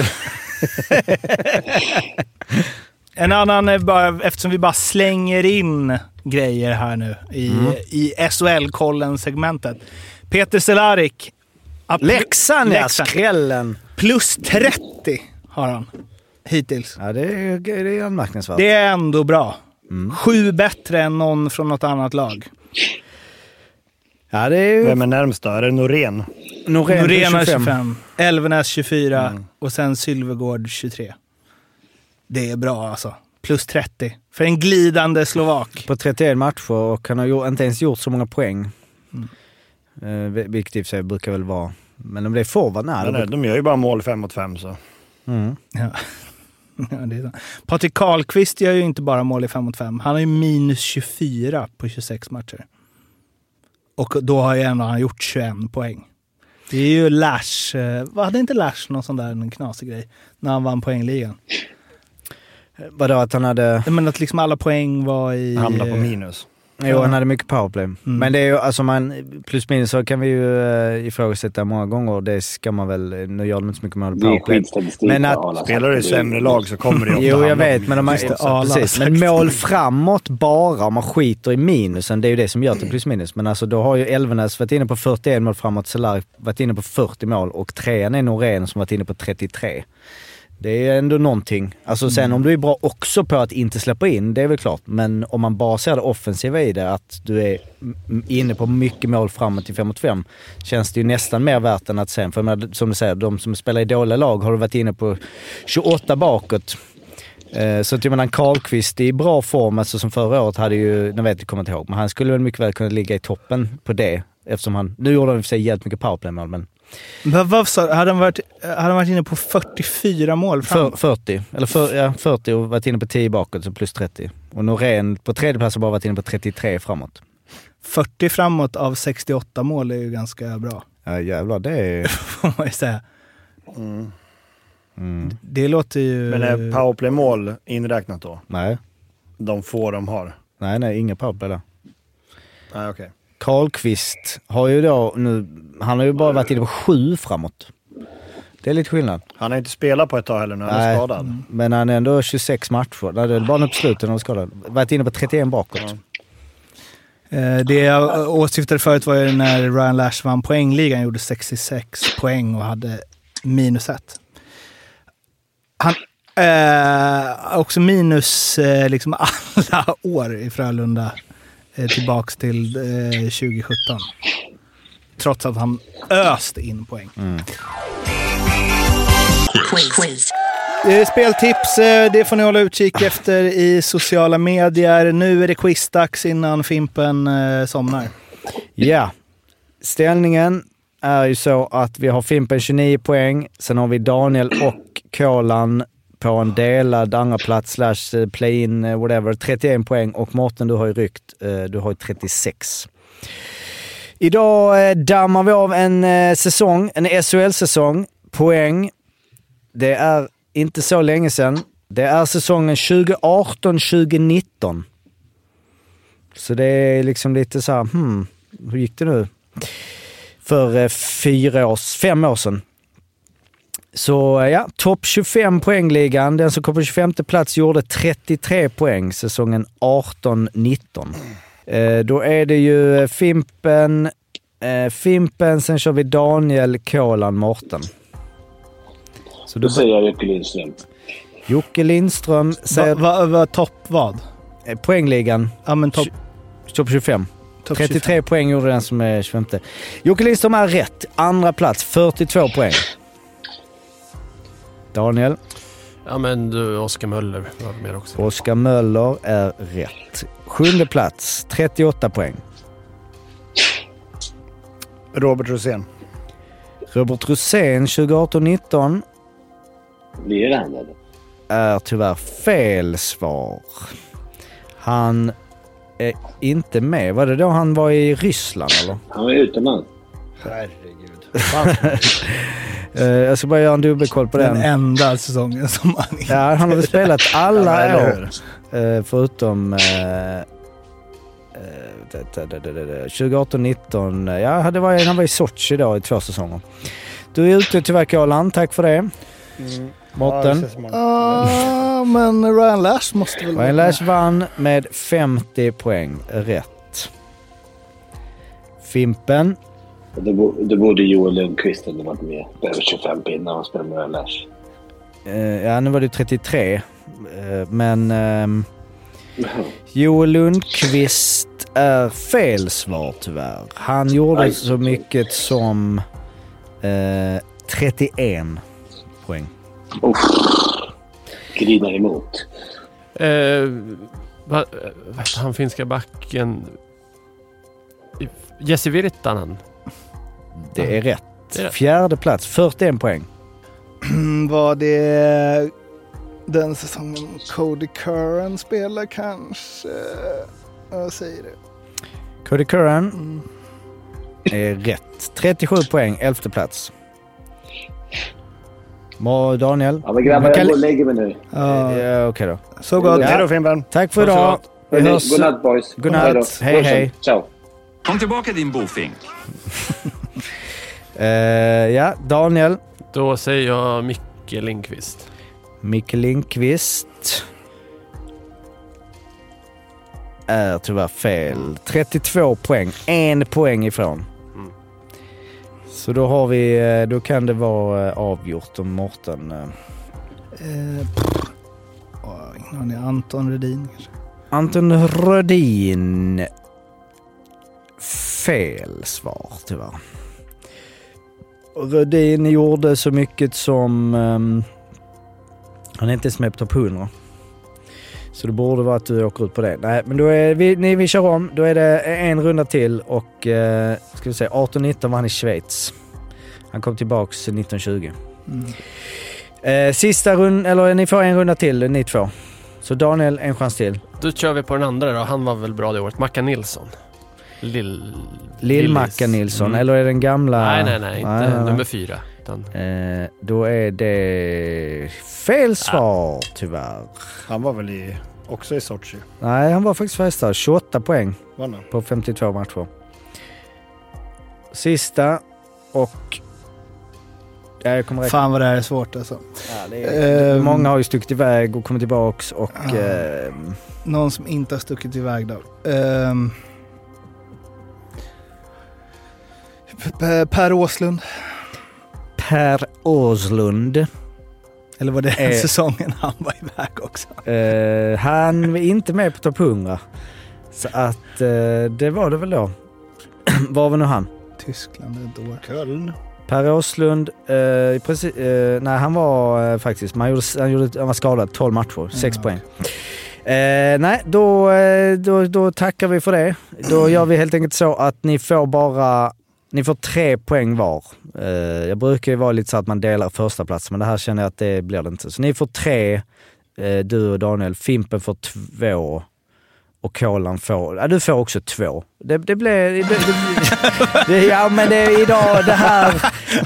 En annan, är bara, eftersom vi bara slänger in grejer här nu i, Mm. i SHL-kollen-segmentet. Peter Cehlárik. Leksand ja, Leksand. skrällen. Plus 30 har han hittills. Ja, det är, det är anmärkningsvärt. Det är ändå bra. Mm. Sju bättre än någon från något annat lag. Ja, det är ju... Vem är närmst då? Är det Norén? Norén Norén har 25. 25, Elvenäs 24 Mm. och sen Sylvegård 23. Det är bra alltså. Plus 30. För en glidande slovak. På 31 matcher och han har inte ens gjort så många poäng. Mm. Eh, vilket i och för sig brukar väl vara. Men om det är forward, nej. Det nej, de gör ju bara mål fem mot fem så. Mm. Ja. Ja, det är så. Patrik Karlqvist gör ju inte bara mål i 5 mot 5. Han har ju minus 24 på 26 matcher. Och då har ju ändå han gjort 21 poäng. Det är ju Lash. eh, Vad hade inte Lash någon sån där en knasig grej? När han vann poängligan. Vadå att han hade... Men att liksom alla poäng var i... Hamnar på eh, minus. Jo, han hade mycket powerplay. Men det är ju, alltså man, plus minus så kan vi ju uh, ifrågasätta många gånger. Det ska man väl, nu gör de inte så mycket mål powerplay. Men att- Spelar du i sämre lag så kommer det Jo, jag vet, men, Arla ja, precis. men mål framåt bara, om man skiter i minusen, det är ju det som gör till plus minus. Men alltså då har ju Elvenäs varit inne på 41 mål framåt, Cehlarik varit inne på 40 mål och trean är Norén som varit inne på 33. Det är ändå någonting. Alltså sen om du är bra också på att inte släppa in, det är väl klart. Men om man bara ser det offensiva i det, att du är inne på mycket mål framåt i 5 mot 5, känns det ju nästan mer värt än att sen, för menar, som du säger, de som spelar i dåliga lag har du varit inne på 28 bakåt. Eh, Så att jag menar, Karlqvist i bra form, alltså som förra året hade ju, nu vet jag kommer inte ihåg, men han skulle väl mycket väl kunna ligga i toppen på det. Eftersom han, nu gjorde han i och för sig jävligt mycket powerplaymål, men Vad, vad sa du? Hade han varit, hade han varit inne på 44 mål för, fram? 40, eller för, ja, 40 och varit inne på 10 bakåt, så plus 30. Och Norén på tredje plats har bara varit inne på 33 framåt. 40 framåt av 68 mål är ju ganska bra, Ja jävlar, det är... får man ju säga. Mm. Det låter ju... Men är powerplay-mål inräknat då? Nej, De få de har? nej, nej, inga powerplay där. Nej, okej. Karlqvist har ju då nu, han har ju bara varit inne på 7 framåt. Det är lite skillnad. Han har inte spelat på ett tag heller nu, han är Nej. skadad. Men han är ändå 26 matcher. Nej, det är bara nu på slutet när han är skadad. Varit inne på 31 bakåt. Eh, Det jag åsyftade förut var ju när Ryan Lash vann poängligan, gjorde 66 poäng och hade minus ett. Han eh, också minus eh, liksom alla år i Frölunda tillbaks till eh, 2017. Trots att han öst in poäng. Eh, Speltips, eh, det får ni hålla utkik efter i sociala medier. Nu är det quizdags innan Fimpen eh, somnar. Ja, ställningen är ju så att vi har Fimpen 29 poäng. Sen har vi Daniel och Kolan på en delad andra plats slash eh, play-in eh, whatever 31 poäng och Mårten du har ju ryckt, eh, du har ju 36. Idag dammar vi av en säsong, en SHL-säsong. Poäng. Det är inte så länge sedan. Det är säsongen 2018-2019. Så det är liksom lite så här, hmm, hur gick det nu? För fyra års, fem år sedan. Så eh, ja, topp 25 poängligan. Den som kom på 25 plats gjorde 33 poäng säsongen 18-19. Eh, då är det ju eh, Fimpen, eh, Fimpen, sen kör vi Daniel, Kolan, Morten. Så Då då, säger jag Jocke Lindström. Jocke Lindström säger Va, va, va, topp vad? eh, poängligan, Ja men topp topp 25. top 33 25. poäng gjorde den som är 25. Jocke Lindström är rätt. Andra plats, 42 poäng. Daniel, Ja men du, Oskar Möller var med också. Oskar Möller är rätt. Sjunde plats, 38 poäng. Robert Rosén. Robert Rosén 2018-19 Blir det han eller? är tyvärr fel svar. Han är inte med. Var det då han var i Ryssland eller? Han var utomlands. Herregud. Eh, jag ska bara göra en dubbelkoll på Den den. enda säsongen som han Ja, han har väl spelat Ja, alla eller år. Eh, förutom... Eh, Eh, det- det- det- det- det- 2018-19. Ja, det var, han var i Sochi då i två säsonger. Du är ute tyvärr Kolan, tack för det. Mm. Mårten? Ja. Ah, men Ryan Lash måste väl Ryan Lash vann med 50 poäng rätt. Fimpen? Då, bo- då borde Joel Lundqvist ha varit med. Över 25 pinnar och spelat med Ryan Lash. Eh, ja, nu var det 33. Eh, men ehm, Joel Lundqvist är fel svar tyvärr. Han gjorde Aj. så mycket som eh, 31 poäng. Uff. Grinar emot. Eh, vad hette han finska backen? Jesse Virtanen. Det är rätt. Det är rätt. Fjärde plats, 41 poäng. Var det den säsongen Cody Curran spelar kanske? Jag säger det. Cody Curran Mm. är rätt. 37 poäng, elfte plats. Må Daniel? Ja, men grabbar, jag kan- går och lägger mig nu. Ja, Ja, Okej då. så gott. Ja. Hej då Fimpen! Tack för idag. Vi hörs. Godnatt boys. Godnatt. Hej hej. Ciao. Kom tillbaka din bofink. Eh, ja, Daniel. Då säger jag Micke Lindqvist. Micke Lindqvist. Är tyvärr fel. 32 poäng. En poäng ifrån. Mm. Så då har vi, eh, då kan det vara eh, avgjort om Mårten... eh, Eh, aning. Anton Rudin kanske. Anton Rödin. Fel svar tyvärr. Rödin gjorde så mycket som... ehm, han är inte ens med på topp 100. Så det borde vara att du åker ut på det. Nej, men då är vi, nej, vi kör om. Då är det en runda till och eh, ska vi säga 18-19 var han i Schweiz. Han kom tillbaks 1920. Mm. Eh, sista runda, eller ni får en runda till ni två. Så Daniel, en chans till. Då kör vi på den andra då. Han var väl bra det året. Mackan Nilsson. Lill... Lill-Macka Lillis. Nilsson, Mm. eller är den gamla? Nej, nej, nej. Inte Nej, nej, nummer fyra. Utan... Eh, då är det fel svar tyvärr. Han var väl i, också i Sochi? Nej, han var faktiskt första. 28 poäng på 52 matcher. Sista och... Ja, jag kommer. Fan vad det här är svårt alltså. Ja, det är, Ehm. många har ju stuckit iväg och kommit tillbaks och... Ja. Eh, Någon som inte har stuckit iväg då. Ehm. Per Åslund. per Åslund. Eller var det den Eh. säsongen han var iväg också? Eh, han är inte med på topp 100. Så att eh, det var det väl då. var var nu han? Tyskland år. Köln? Per Åslund, eh, precis, eh, nej han var eh, faktiskt, man gjorde, han, gjorde, han var skadad 12 matcher, 6 Ja. poäng. Eh, nej, då, eh, då, då tackar vi för det. Då gör vi helt enkelt så att ni får bara, ni får tre poäng var. Eh, jag brukar ju vara lite så att man delar första plats men det här känner jag att det blir det inte. Så ni får tre, eh, du och Daniel. Fimpen får två och Kolan får, ja du får också två. Det, det blir, det, det, det, ja men det är idag det här,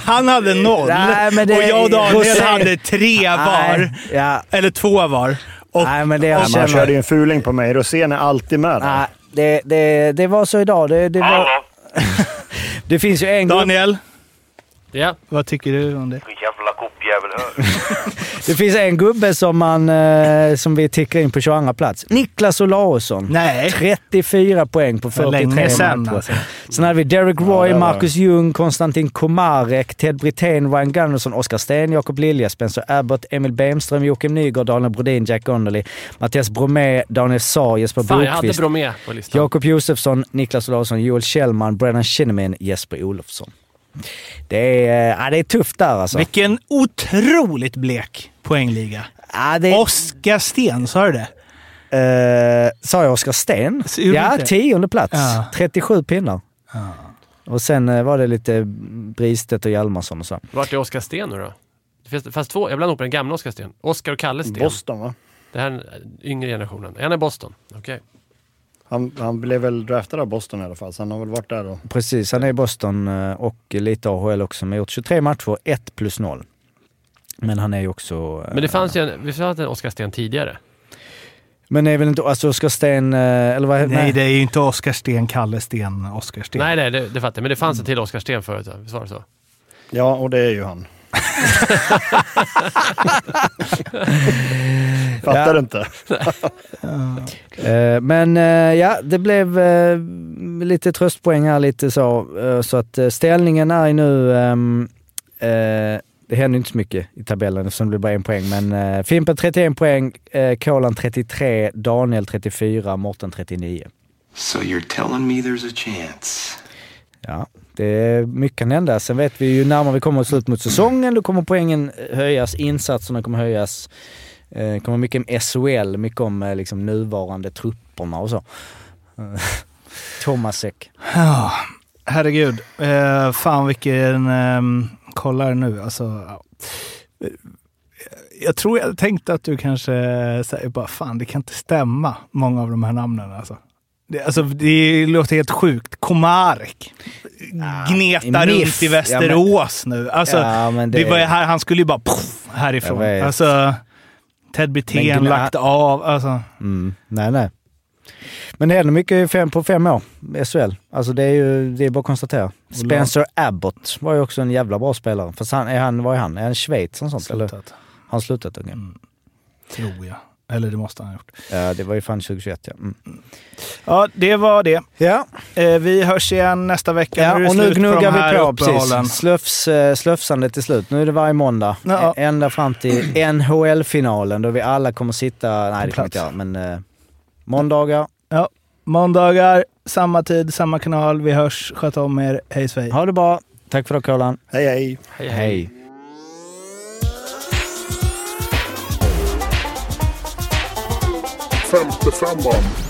Han hade noll Nej, men det- och jag och Daniel José- hade tre var. Nej, ja, Eller två var. Och nej men det jag man känner... körde ju en fuling på mig. Rosén är alltid med. Nej, det, det, det var så idag. Det, det, var, det finns ju en grupp, Daniel, Ja. vad tycker du om det? Jävla koppjävel hör. det finns en gubbe som, man, eh, som vi tickar in på 22 plats. Niklas Olausson. Nej. 34 poäng på För 43 länge sedan matcher. alltså. Sen hade vi Derek Ja, Roy, var- Marcus Ljung, Konstantin Komarek, Ted Brithén, Ryan Gunnarsson, Oskar Sten, Jakob Lilja, Spencer Abbott, Emil Bemström, Joakim Nygård, Daniel Brodin, Jack Gondely, Mattias Bromé, Daniel Saar, Jesper Fan, jag hade Bokvist, Bromé på listan. Jakob Josefsson, Niklas Olausson, Joel Kjellman, Brennan Kinnamin, Jesper Olofsson. Det är, ja, det är tufft där alltså. Vilken otroligt blek poängliga. Ja, det, Oskar Sten, sa du det? eh, sa jag Oskar Sten? Ja, inte. tionde plats. Ja. 37 pinnar. Och sen eh, var det lite Bristedt och Hjalmarsson och så. Vart är Oskar Sten nu då? Det finns, fast två, jag blandar ihop den gamla Oskar Sten. Oskar och Kalle Sten. Boston va? Det här är den yngre generationen. En är Boston. Okej. Han, han blev väl draftad av Boston i alla fall, så han har väl varit där och... Precis, han är i Boston eh, och lite AHL också. Men gjort 23 matcher, 1 plus 0. Men han är ju också... eh, Men det fanns ju en, vi fanns en Oskar Sten tidigare. Men är väl inte alltså Oskar Sten, eh, eller vad Nej, det är ju inte Oskar Sten, Kalle Sten, Oskar Sten. Nej, nej, det, det fattar jag. Men det fanns en till Oskar Sten förut, visst var det så? Ja, och det är ju han. Fattar Ja. du inte? Eh, Men eh, ja, det blev eh, lite tröstpoäng här lite så. Så att ställningen är nu... ehm, eh, det händer inte så mycket i tabellen eftersom det blir bara en poäng. Men uh, Fimpen 31 poäng, uh, Kolan 33, Daniel 34, Morten 39. So you're telling me there's a chance? Ja, det är mycket kan hända. Sen vet vi ju närmare vi kommer slut mot säsongen, då kommer poängen eh, höjas, insatserna kommer höjas. Eh, det kommer mycket om SHL, mycket om eh, liksom, nuvarande trupperna och så. Tomasek. Ja, herregud. Eh, fan vilken... ehm, kolla nu. Alltså, ja. Jag tror jag tänkte att du kanske säger bara fan det kan inte stämma många av de här namnen alltså. Det, alltså, det låter helt sjukt. Komarek. Gnetar i runt i Västerås nu. Alltså, Ja, men det... det- var här, han skulle ju bara poff, härifrån. Alltså, Ted Brithén Men lagt av. Alltså. Mm. Nej, nej. Men det händer mycket fem på fem år, SHL. Alltså det är ju det är bara att konstatera. Spencer Abbott var ju också en jävla bra spelare. Fast han, är han, vad är han? Är han Schweiz och sånt? Eller? Slutat. Har han slutat? Okay. Tror jag. Eller det måste han ha gjort. Ja, det var ju fan 2021 ja. Mm. Ja, det var det. Ja. Eh, vi hörs igen nästa vecka. Ja, Nu är och nu på gnuggar vi på precis. Slöfs, eh, slöfsandet till slut. Nu är det varje måndag. Ja. Ä- Ända fram till NHL-finalen då vi alla kommer sitta... Nej, det kommer inte göra, men eh, måndagar. Ja, måndagar, samma tid, samma kanal. Vi hörs. Sköt om er. Hej svej. Ha det bra. Tack för det Kolan. Hej hej. Hej, Hej. Femte femman.